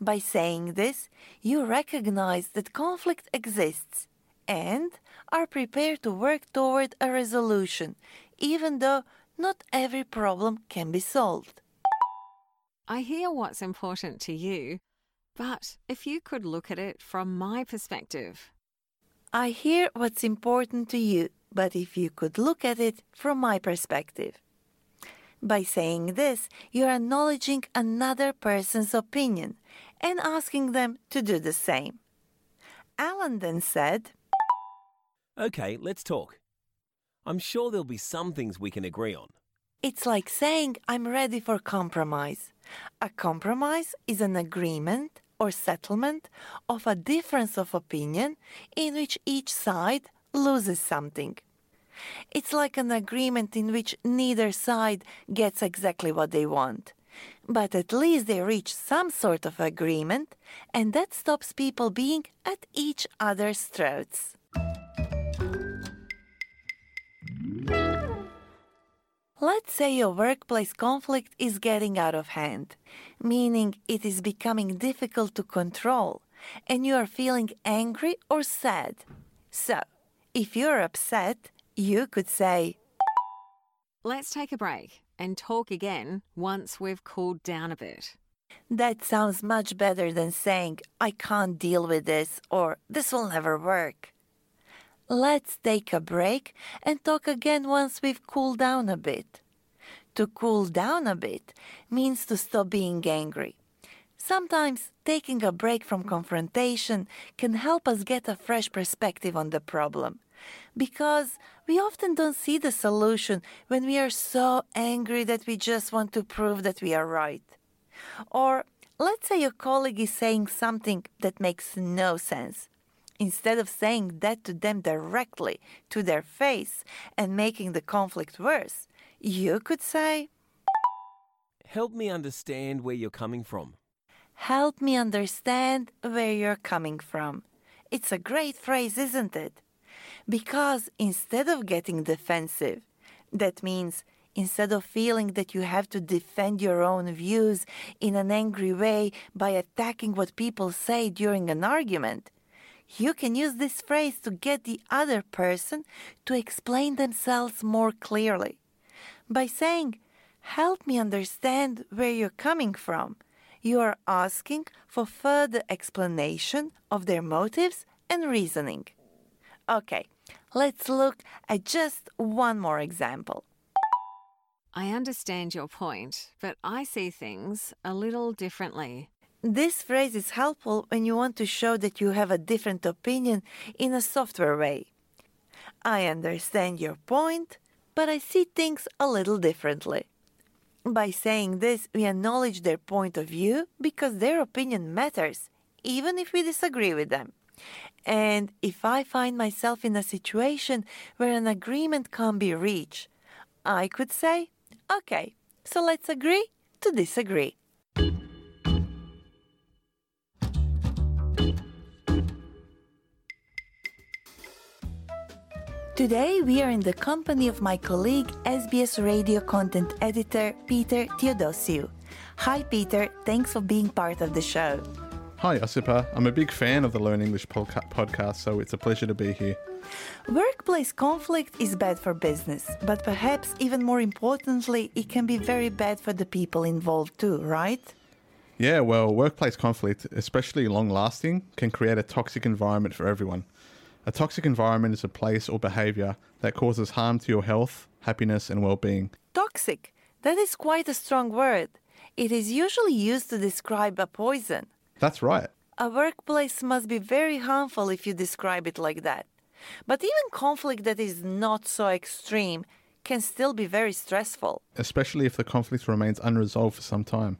By saying this, you recognize that conflict exists and are prepared to work toward a resolution, even though not every problem can be solved. I hear what's important to you, but if you could look at it from my perspective. I hear what's important to you, but if you could look at it from my perspective. By saying this, you're acknowledging another person's opinion and asking them to do the same. Alan then said, Okay, let's talk. I'm sure there'll be some things we can agree on. It's like saying I'm ready for compromise. A compromise is an agreement or settlement of a difference of opinion in which each side loses something. It's like an agreement in which neither side gets exactly what they want. But at least they reach some sort of agreement, and that stops people being at each other's throats. Let's say your workplace conflict is getting out of hand, meaning it is becoming difficult to control, and you are feeling angry or sad. So, if you're upset, you could say, Let's take a break and talk again once we've cooled down a bit. That sounds much better than saying, I can't deal with this or this will never work. Let's take a break and talk again once we've cooled down a bit. To cool down a bit means to stop being angry. Sometimes taking a break from confrontation can help us get a fresh perspective on the problem. Because we often don't see the solution when we are so angry that we just want to prove that we are right. Or let's say your colleague is saying something that makes no sense. Instead of saying that to them directly to their face and making the conflict worse, you could say, Help me understand where you're coming from. Help me understand where you're coming from. It's a great phrase, isn't it? Because instead of getting defensive, that means instead of feeling that you have to defend your own views in an angry way by attacking what people say during an argument, you can use this phrase to get the other person to explain themselves more clearly. By saying, Help me understand where you're coming from, you are asking for further explanation of their motives and reasoning. Okay, let's look at just one more example. I understand your point, but I see things a little differently. This phrase is helpful when you want to show that you have a different opinion in a software way. I understand your point, but I see things a little differently. By saying this, we acknowledge their point of view because their opinion matters, even if we disagree with them. And if I find myself in a situation where an agreement can't be reached, I could say, okay, so let's agree to disagree. Today, we are in the company of my colleague, SBS radio content editor Peter Theodosiou. Hi, Peter. Thanks for being part of the show. Hi, Osipa. I'm a big fan of the Learn English podca- podcast, so it's a pleasure to be here. Workplace conflict is bad for business, but perhaps even more importantly, it can be very bad for the people involved too, right? Yeah, well, workplace conflict, especially long lasting, can create a toxic environment for everyone. A toxic environment is a place or behavior that causes harm to your health, happiness, and well being. Toxic. That is quite a strong word. It is usually used to describe a poison. That's right. A workplace must be very harmful if you describe it like that. But even conflict that is not so extreme can still be very stressful. especially if the conflict remains unresolved for some time.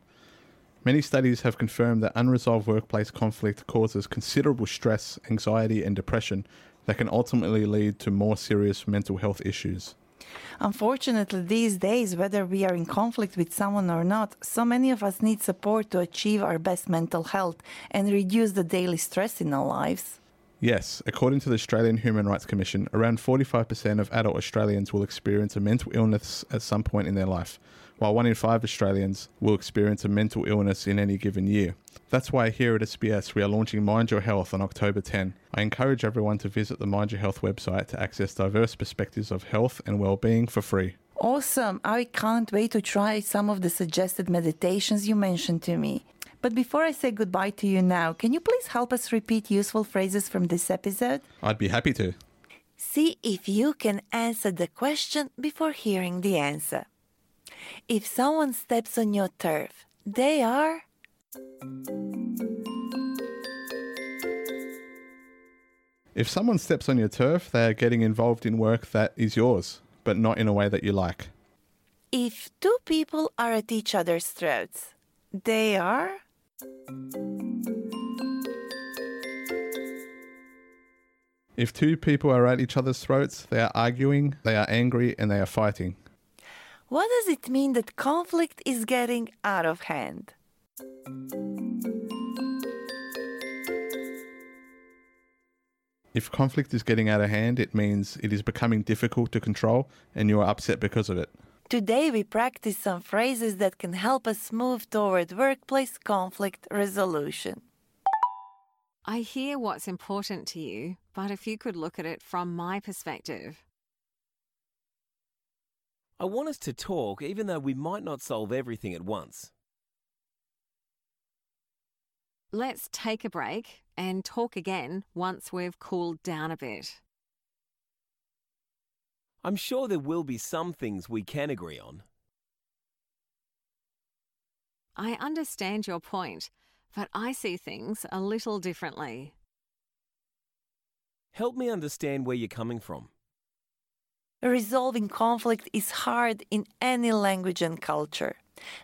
Many studies have confirmed that unresolved workplace conflict causes considerable stress, anxiety, and depression that can ultimately lead to more serious mental health issues. Unfortunately, these days, whether we are in conflict with someone or not, so many of us need support to achieve our best mental health and reduce the daily stress in our lives. Yes, according to the Australian Human Rights Commission, around 45% of adult Australians will experience a mental illness at some point in their life, while one in five Australians will experience a mental illness in any given year. That's why here at SBS we are launching Mind Your Health on October 10. I encourage everyone to visit the Mind Your Health website to access diverse perspectives of health and well-being for free. Awesome! I can't wait to try some of the suggested meditations you mentioned to me. But before I say goodbye to you now, can you please help us repeat useful phrases from this episode? I'd be happy to. See if you can answer the question before hearing the answer. If someone steps on your turf, they are. If someone steps on your turf, they are getting involved in work that is yours, but not in a way that you like. If two people are at each other's throats, they are. If two people are at each other's throats, they are arguing, they are angry, and they are fighting. What does it mean that conflict is getting out of hand? If conflict is getting out of hand, it means it is becoming difficult to control and you are upset because of it. Today, we practice some phrases that can help us move toward workplace conflict resolution. I hear what's important to you, but if you could look at it from my perspective. I want us to talk even though we might not solve everything at once. Let's take a break and talk again once we've cooled down a bit. I'm sure there will be some things we can agree on. I understand your point, but I see things a little differently. Help me understand where you're coming from. Resolving conflict is hard in any language and culture.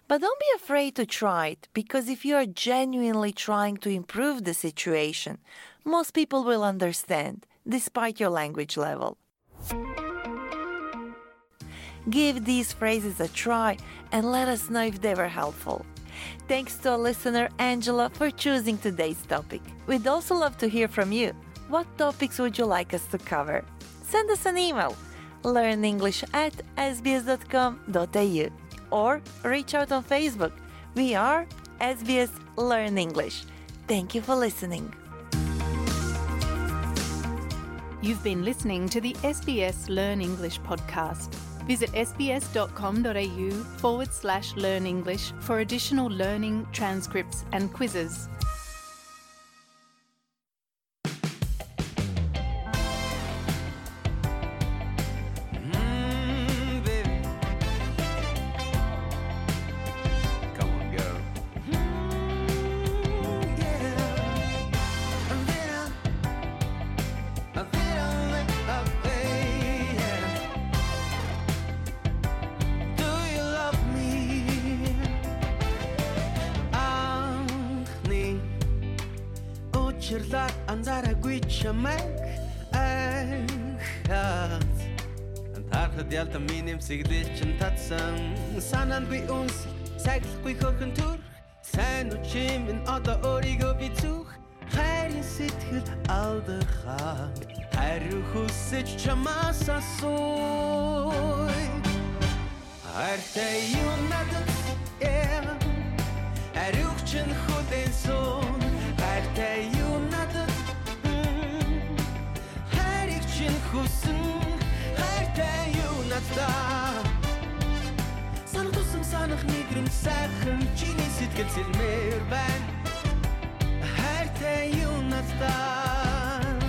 But don't be afraid to try it, because if you are genuinely trying to improve the situation, most people will understand, despite your language level. Give these phrases a try and let us know if they were helpful. Thanks to our listener Angela for choosing today's topic. We'd also love to hear from you. What topics would you like us to cover? Send us an email learnenglish at sbs.com.au or reach out on Facebook. We are SBS Learn English. Thank you for listening. You've been listening to the SBS Learn English podcast. Visit sbs.com.au forward slash learn English for additional learning, transcripts, and quizzes. Чамайг айхаад Тархад ялта миний эмсэглэл чин татсан. Санаандгүй үнс сахилахгүй хөрхөн төр Сайн үчим минь одоо өөрийгөө би зүх. Хайрын сэтгэл алдахаа. Хариу хүсэж чамаас асууй Хайртай юу надад yeah Хариуч нь хүлэн санах мэдрэмж сайхан чиний сэтгэл сэлмээр байна. Хайртай юу надад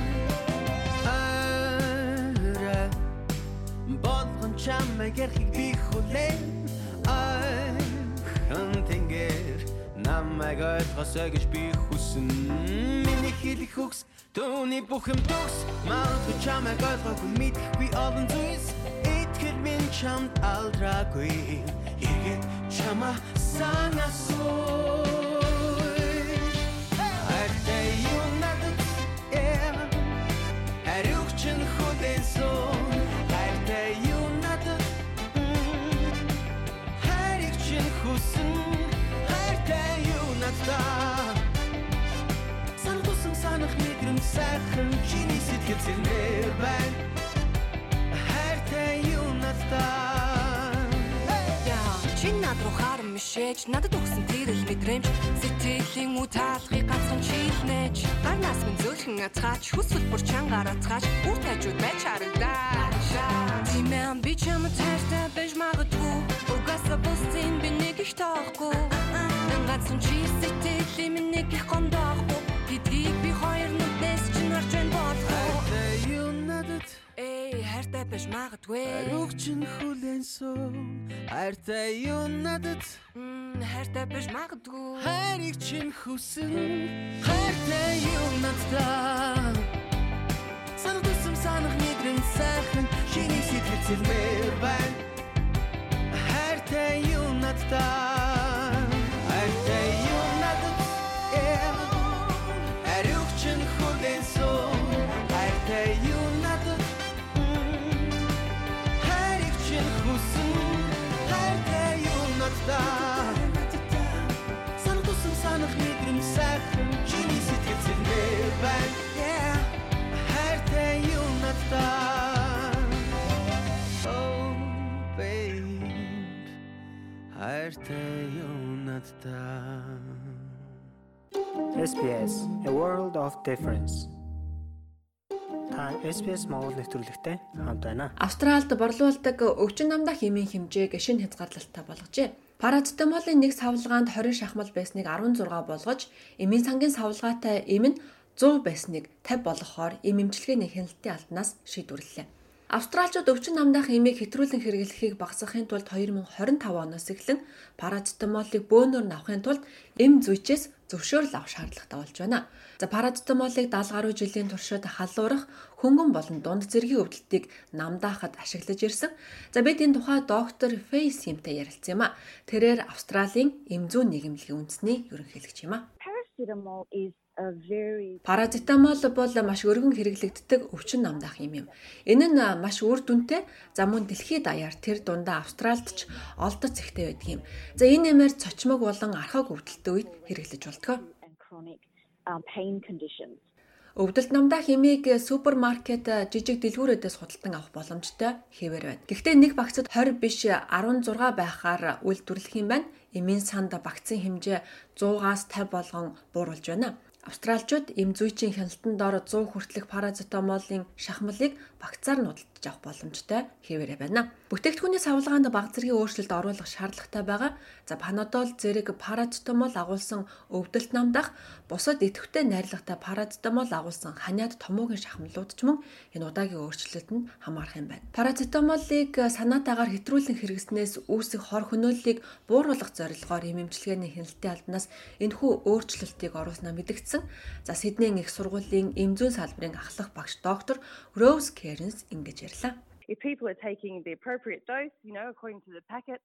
ара болгон чамайг ярихыг би хүлээн хан тэнгэр намайг ойлгосоо гэж би хүсэн. Миний хэлэх үгс Түүний бүх юм төгс Магадгүй чамайг ойлгоогүй мэдэхгүй олон зүйлс. Итгэл минь чамд алдраагүй. Эргээд чамаа санасгүй Хайртай юу надад Хариуг чин хүлэн сон Хайртай юу надад Хайрыг чин хүсэн. Хайртай юу надад Санахусан санах мэдрэмж сайхан Чиний сэтгэл зэрнэр байна. Хайртай Яа, чи над руу харан мишээж надад өгсөн тэрэл мэдрэмж сэтгэлийн үтаалхыг ганцхан чийлнэж гарнаас минь зөөлхөн ацгаач хүсэл бүр чангаар ацгаач үр тажууд байж харагдаач Тимэн би чам тайртай байж магадгүй угаасаа бусдын би нэг их тоохгүй ганцхан чи сэтгэлийн минь нэг их гомдоохгүй гэдгийг би хоёр нүднээс чинь харж байна надад Хайртай байж магадгүй. Хариуг чин хүлэн сон Хайртай юу надад? Хайртай байж магадгүй. Хайрыг чин хүсэн Хайртай юу надад? Санах тусам санах мэдрэн сайхан Шиний сэтгэл зэлмээр байна Хайртай юу надад надад Oh babe Хайртай юу надад SBS A World of Difference. Та SBS Монгол нэвтрүүлэгтэй хамт байна. Австралид борлуулдаг өвчин намдаа хэмээн хэмжээг шинэ хязгаарлалтаа болгожээ. Парацетамолын нэг савлгаанд 20 шахмал байсныг 16 болгож, эмийн сангийн савлгаатай эм нь 100 байсныг 50 болгохоор эм эмчилгээний хяналтын албанаас шийдвэрлэлээ. Австралчууд өвчин намдаах эмийг хэтрүүлэн хэрэглэхийг багасгахын тулд 2025 оноос эхлэн парацетамолыг бөөнөр авахын тулд эм зүйчээс зөвшөөрөл авах шаардлагатай болж байна. За парацетамолыг 70 гаруй жилийн туршид халуурах, хөнгөн болон дунд зэргийн өвдөлтийг намдаахад ашиглаж ирсэн. За бид энэ тухай доктор Фэй Симтэй ярилцсан юм а. Тэрээр Австралийн эм зүүн нийгэмлэгийн үндэсний ерөнхийлөгч юм а. Paracetamol is Парацетамол бол маш өргөн хэрэглэгддэг өвчин намдаах юм юм. Энэ нь маш үр дүнтэй. За мөн дэлхийд даяар тэр дундаа Австралид ч олдоц ихтэй байдаг юм. За энэ нэмэр цочмог болон архаг өвдөлтөд үед хэрэглэж chronic um. Өвдөлт намдаа химийг супермаркет жижиг дэлгүүрүүдээс худалдан авах боломжтой хэвээр байна. Гэхдээ нэг багцад 20 биш 16 байхаар үйлдвэрлэх юм байна. Эмийн санд багцын хэмжээ 100-аас 50 болгон бууруулж байна. Австралчууд эм зүйчийн хяналтанд дор 100 хүртэлх парацетамолын шахмалыг багцаар нудалдаж авах боломжтой хэвээрээ байна. Бүтээгдэхүүний савлгаанд баг зэргийн өөрчлөлт оруулах шаардлагатай байгаа. За панадол зэрэг парацетамол агуулсан өвдөлт намдах бусад идэвхтэй найрлагатай парацетамол агуулсан ханиад томоогийн шахмалууд ч мөн энэ удаагийн өөрчлөлтөнд хамаарах юм байна. Парацетамолыг санаатаагаар хэтрүүлэн хэрэгснээс үүсэх хор хөнөөллийг бууруулах зорилгоор эмэмчилгээний хяналтын албанаас энэхүү өөрчлөлтийг оруулснаа мэдгдсэн. За Сиднейн их сургуулийн эмзүүн салбарын ахлах багш доктор Rose Cairns ингэж ярьлаа. if people are taking the appropriate dose, you know, according to the packet,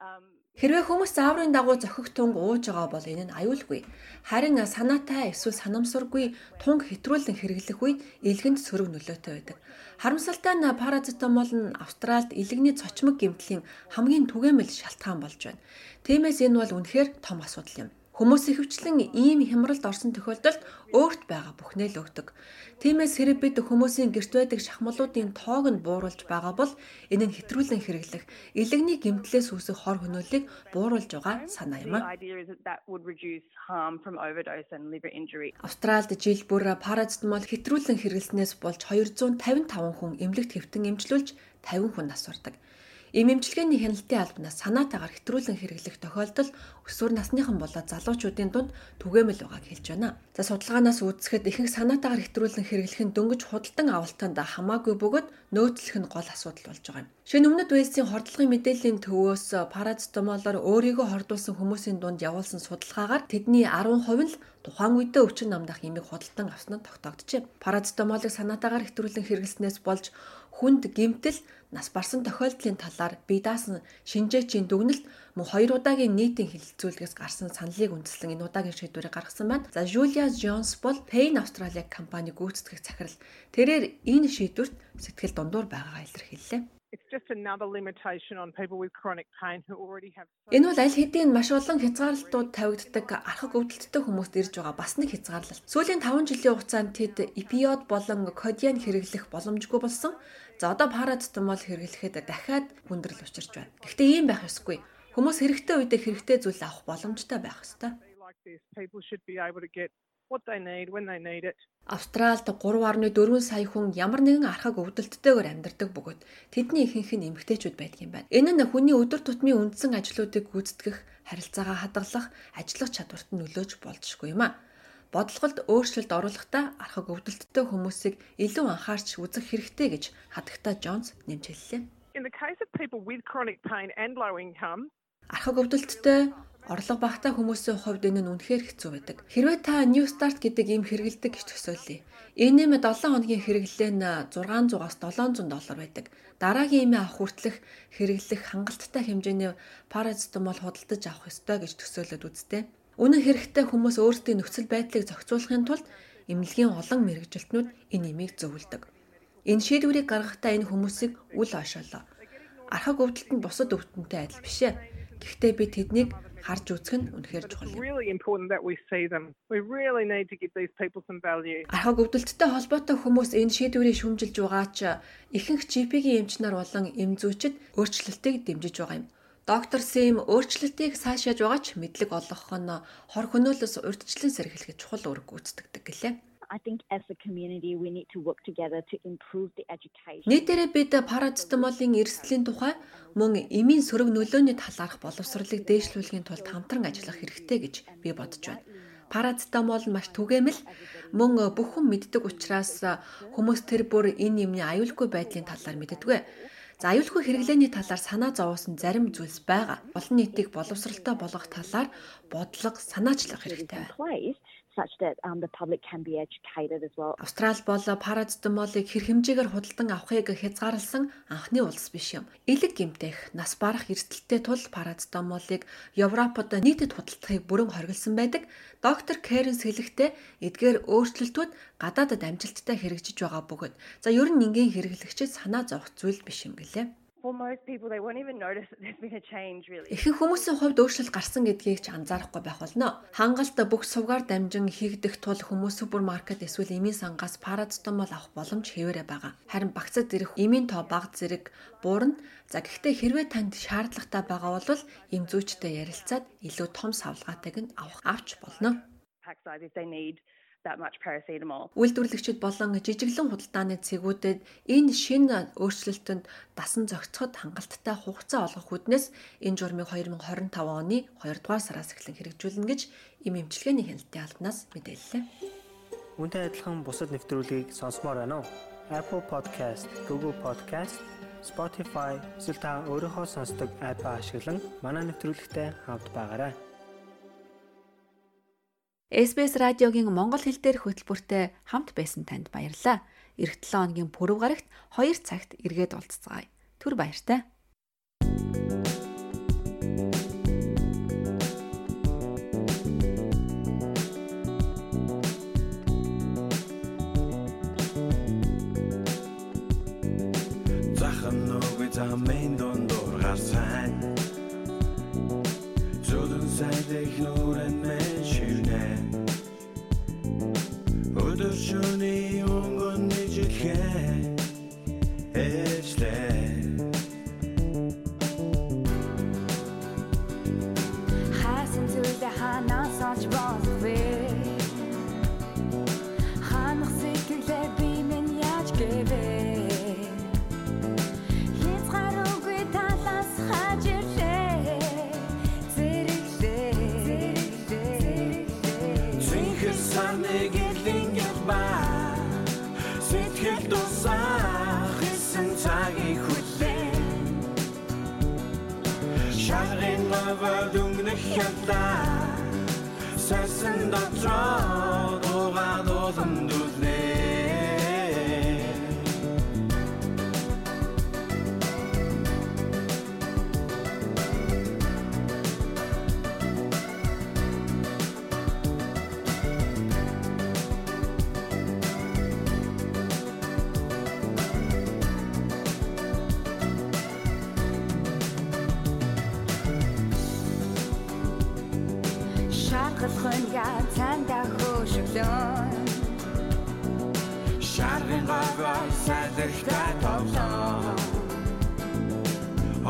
um, Хэрвээ хүмүүс зааврын дагуу зохих тунг ууж байгаа бол энэ нь аюулгүй. Харин санаатай эсвэл санамсаргүй тунг хэтрүүлэн хэрэглэх үед илгэнд сөрөг нөлөөтэй байдаг. Харамсалтай нь парацетамол нь Австральд илгэний цочмог гэмтлийн хамгийн түгээмэл шалтгаан болж байна. Тиймээс энэ бол үнэхээр том асуудал юм. Хүмүүс ихэвчлэн ийм хямралд орсон тохиолдолд өөрт байгаа бүхнээ л өгдөг. Тиймээс хэрэг бид хүмүүсийн гэрт байдаг шахмалуудын тоог нь бууруулж байгаа бол энэ нь хэтрүүлэн хэрэглэх, илэгний гэмтлээс үүсэх хор хөнөөллийг бууруулж байгаа санаа юм а. Австральд жил бүр парацетамол хэтрүүлэн хэрэглэснээс болж 255 хүн эмнэлэгт хэвтэн эмчлүүлж 50 хүн нас Ийм эмчилгээний хяналтын албанаас санаатаагаар хэтрүүлэн хэрэглэх тохиолдол өсвөр насныхан болоод залуучуудын дунд түгээмэл байгааг хэлж байна. За судалгаанаас үзэхэд ихэнх санаатаагаар хэтрүүлэн хэрэглэх нь дөнгөж худалдан авалтанд хамаагүй бөгөөд нөөцлөх нь гол асуудал болж байгаа юм. Шинэ өмнөд Вэлсийн хордлогын мэдээллийн төвөөс парацетамолоор өөрийгөө хордуулсан хүмүүсийн дунд явуулсан судалгаагаар тэдний 10% нь л тухайн үедээ өвчин намдах имийг худалдан авсан нь тогтоогджээ. Парацетамолыг санаатаагаар хэтрүүлэн хэрэглэснээс болж хүнд гэмтэл нас барсан тохиолдлын талаар бие даасан шинжээчийн дүгнэлт мөн хоёр удаагийн нийтийн хилцүүлгээс гарсан саналыг үндэслэн энэ удаагийн шийдвэрийг гаргасан байна. За Julia Jones бол Payne Australia компани гүйцэтгэх захирал. Тэрээр энэ шийдвэрт сэтгэл дундуур байгаагаа илэрхийллээ. Энэ бол аль хэдийн маш олон хязгаарлалтууд тавигддаг архаг өвдөлттэй хүмүүст ирж байгаа бас нэг хязгаарлалт. Сүүлийн 5 жилийн хугацаанд тэд эпиод болон кодиан хэрэглэх боломжгүй болсон. За одоо парацетамол хэрэглэхэд дахиад хүндрэл учирч байна. Гэхдээ ийм байх ёсгүй. Хүмүүс хэрэгтэй үедээ хэрэгтэй зүйл авах боломжтой байх ёстой. what they need when they need it. Австралид 3.4 сая хүн ямар нэгэн архаг өвдөлттэйгээр амьдардаг бөгөөд тэдний ихэнх нь эмэгтэйчүүд байдаг юм байна. Энэ нь хүний өдөр тутмын үндсэн ажлуудыг гүйцэтгэх, харилцаагаа хадгалах, ажиллах чадварт нөлөөж болзошгүй юм а. Бодлогод өөрчлөлт оруулахдаа архаг өвдөлттэй хүмүүсийг илүү анхаарч үзэх хэрэгтэй гэж хадагта Джонс нэмж хэллээ. In the case of people with chronic pain and low income, Архаг өвдөлттэй Орлого багтаа хүмүүсийн хувьд энэ нь үнэхээр хэцүү байдаг. Хэрвээ та New Start гэдэг ийм хэрэгэлдэг гэж төсөөлье. Энэ нэмэд 7 хоногийн хэрэглээ нь 600-аас 700 доллар байдаг. Дараагийн эмээ авах хүртэлх хэрэглэх хангалттай хэмжээний парацетамол худалдаж авах ёстой гэж төсөөлөд үзтээ. Үнэн хэрэгтээ хүмүүс өөрсдийн нөхцөл байдлыг зохицуулахын тулд эмнэлгийн олон мэрэгжилтнүүд энэ эмийг зөвлөдөг. Энэ шийдвэрийг гаргахдаа энэ хүмүүсийг үл ошоолоо. Архаг өвдөлт нь бусад өвдөлтөнтэй адил биш ээ. Гэхдээ би тэднийг харж үзэх нь үнэхээр чухал юм. Архаг өвдөлттэй холбоотой хүмүүс энэ шийдвэрийг шүмжилж байгаа ч ихэнх GP-ийн эмч нар болон эмзүүчид өөрчлөлтийг дэмжиж байгаа юм. Доктор Сэм өөрчлөлтийг сайшааж байгаа ч мэдлэг олгох нь хор хөнөөлөс урьдчилан сэргийлэхэд чухал үүрэг гүйцэтгэдэг гэлээ. I think as a community we need to work together to improve the education. Нийтээрээ бид парацетамолын эрсдлийн тухай мөн эмийн сөрөг нөлөөний талаарх боловсролыг дээшлүүлэхийн тулд хамтран ажиллах хэрэгтэй гэж би бодож байна. Парацетамол нь маш түгээмэл мөн бүх хүн мэддэг учраас хүмүүс тэр бүр энэ юмны аюулгүй байдлын талаар мэддэггүй. За аюулгүй хэрэглээний талаар санаа зовоосон зарим зүйлс байгаа. Олон нийтийг боловсралтай болгох талаар бодлого санаачлах хэрэгтэй байна such that um, the public can be educated as well. Австрал бол парацетамолыг хэр хэмжээгээр худалдан авахыг хязгаарласан анхны улс биш юм. Илэг гимтэх, нас барах эрсдэлтэй тул парацетамолыг Европод нийтэд худалдахыг бүрэн хориглосон байдаг. Доктор Кэренс хэлэхдээ эдгээр өөрчлөлтүүд гадаадад амжилттай хэрэгжиж байгаа бөгөөд за ер нь ингийн хэрэглэгчид санаа зовох зүйл биш юм гэлээ for most people they won't even notice that there's been a change really. Ихэнх хүмүүсийн хувьд өөрчлөлт гарсан гэдгийг ч анзаарахгүй байх болно. Хангалт бүх сувгаар дамжин хийгдэх тул хүмүүс супермаркет эсвэл эмийн сангаас парацетамол авах боломж хэвээрээ байгаа. Харин багцад ирэх эмийн тоо бага зэрэг буурна. За гэхдээ хэрвээ танд шаардлагатай байгаа бол эм зүйчтэй ярилцаад илүү том савлгаатайг нь авах авч болно. That much paracetamol. Үйлдвэрлэгчид болон жижиглэн худалдааны цэгүүдэд энэ шинэ өөрчлөлтөнд дасан зохицоход хангалттай хугацаа олгох үднэс энэ журмыг 2025 оны 2 дугаар сараас эхлэн хэрэгжүүлнэ гэж им эмчилгээний хяналтын албанаас мэдээллээ. Үүнтэй адилхан бусад нэвтрүүлгийг сонсомоор байна уу? Apple Podcast, Google Podcast, Spotify зэрэг та өөрийнхөө сонсдог апп ашиглан манай нэвтрүүлэгтэй хавд байгаарай. SBS радиогийн монгол хэл дээрх хөтөлбөртэй хамт байсан танд баярлалаа. Ирэх 7 хоногийн пүрэв гарагт 2 цагт эргээд уулзцагаая. Түр баяртай. Захан нүгэ замын дундуур гарсан. Зүдэн сайдэх нүрэн Köşünü yongun necik Eşler Шарын мавад өнгөнөх хялаа Сасан дотроо хөлтэй тоглоо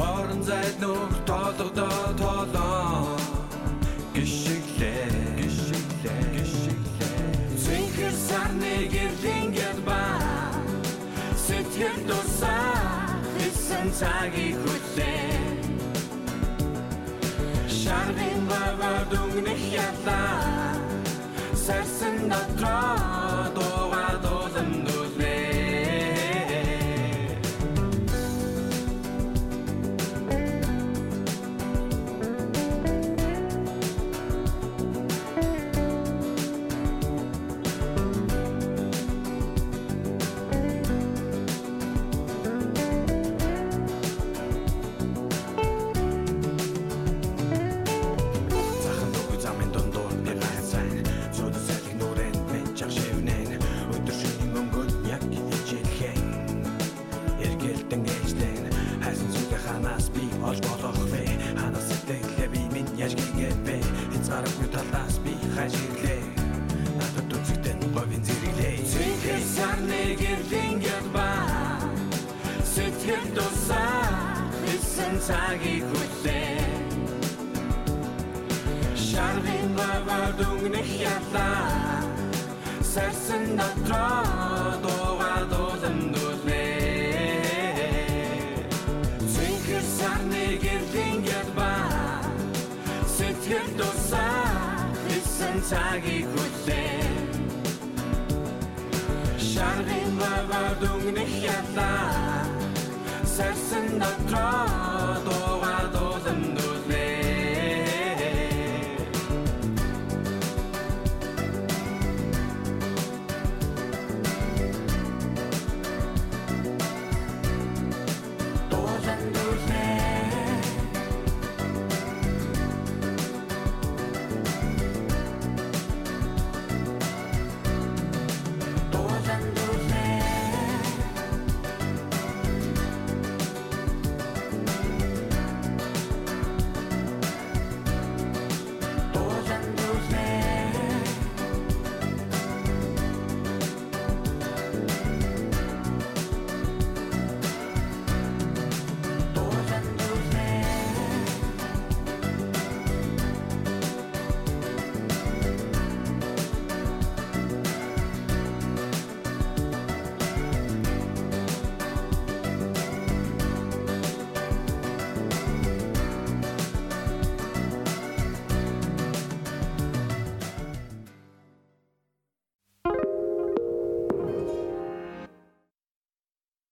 Орон зайд нүх тоолгодоо тоолоо гიშиглээ гიშиглээ гიშиглээ Зинхэр сарны гэрлийн гэр ба Сэтгэл дусаа Хисэн цагийг хүлээ Шарын бава дүнэх ялаа Сарсан дотроо. Хязгааргүй талаас би хажирлээ Надад үзэгдэн говийн зэрэглээ. Цэнхэр сарны гэрлингэл ба. Сэтгэл тусаа Исэн цагийг хүлээ Шарвин бавар дүнгнэх ялаа. Сарсан дотроо цагийг хүлээ. Шарвин бавар дүнгнэх ялаа Сарсан дотроо дуугаа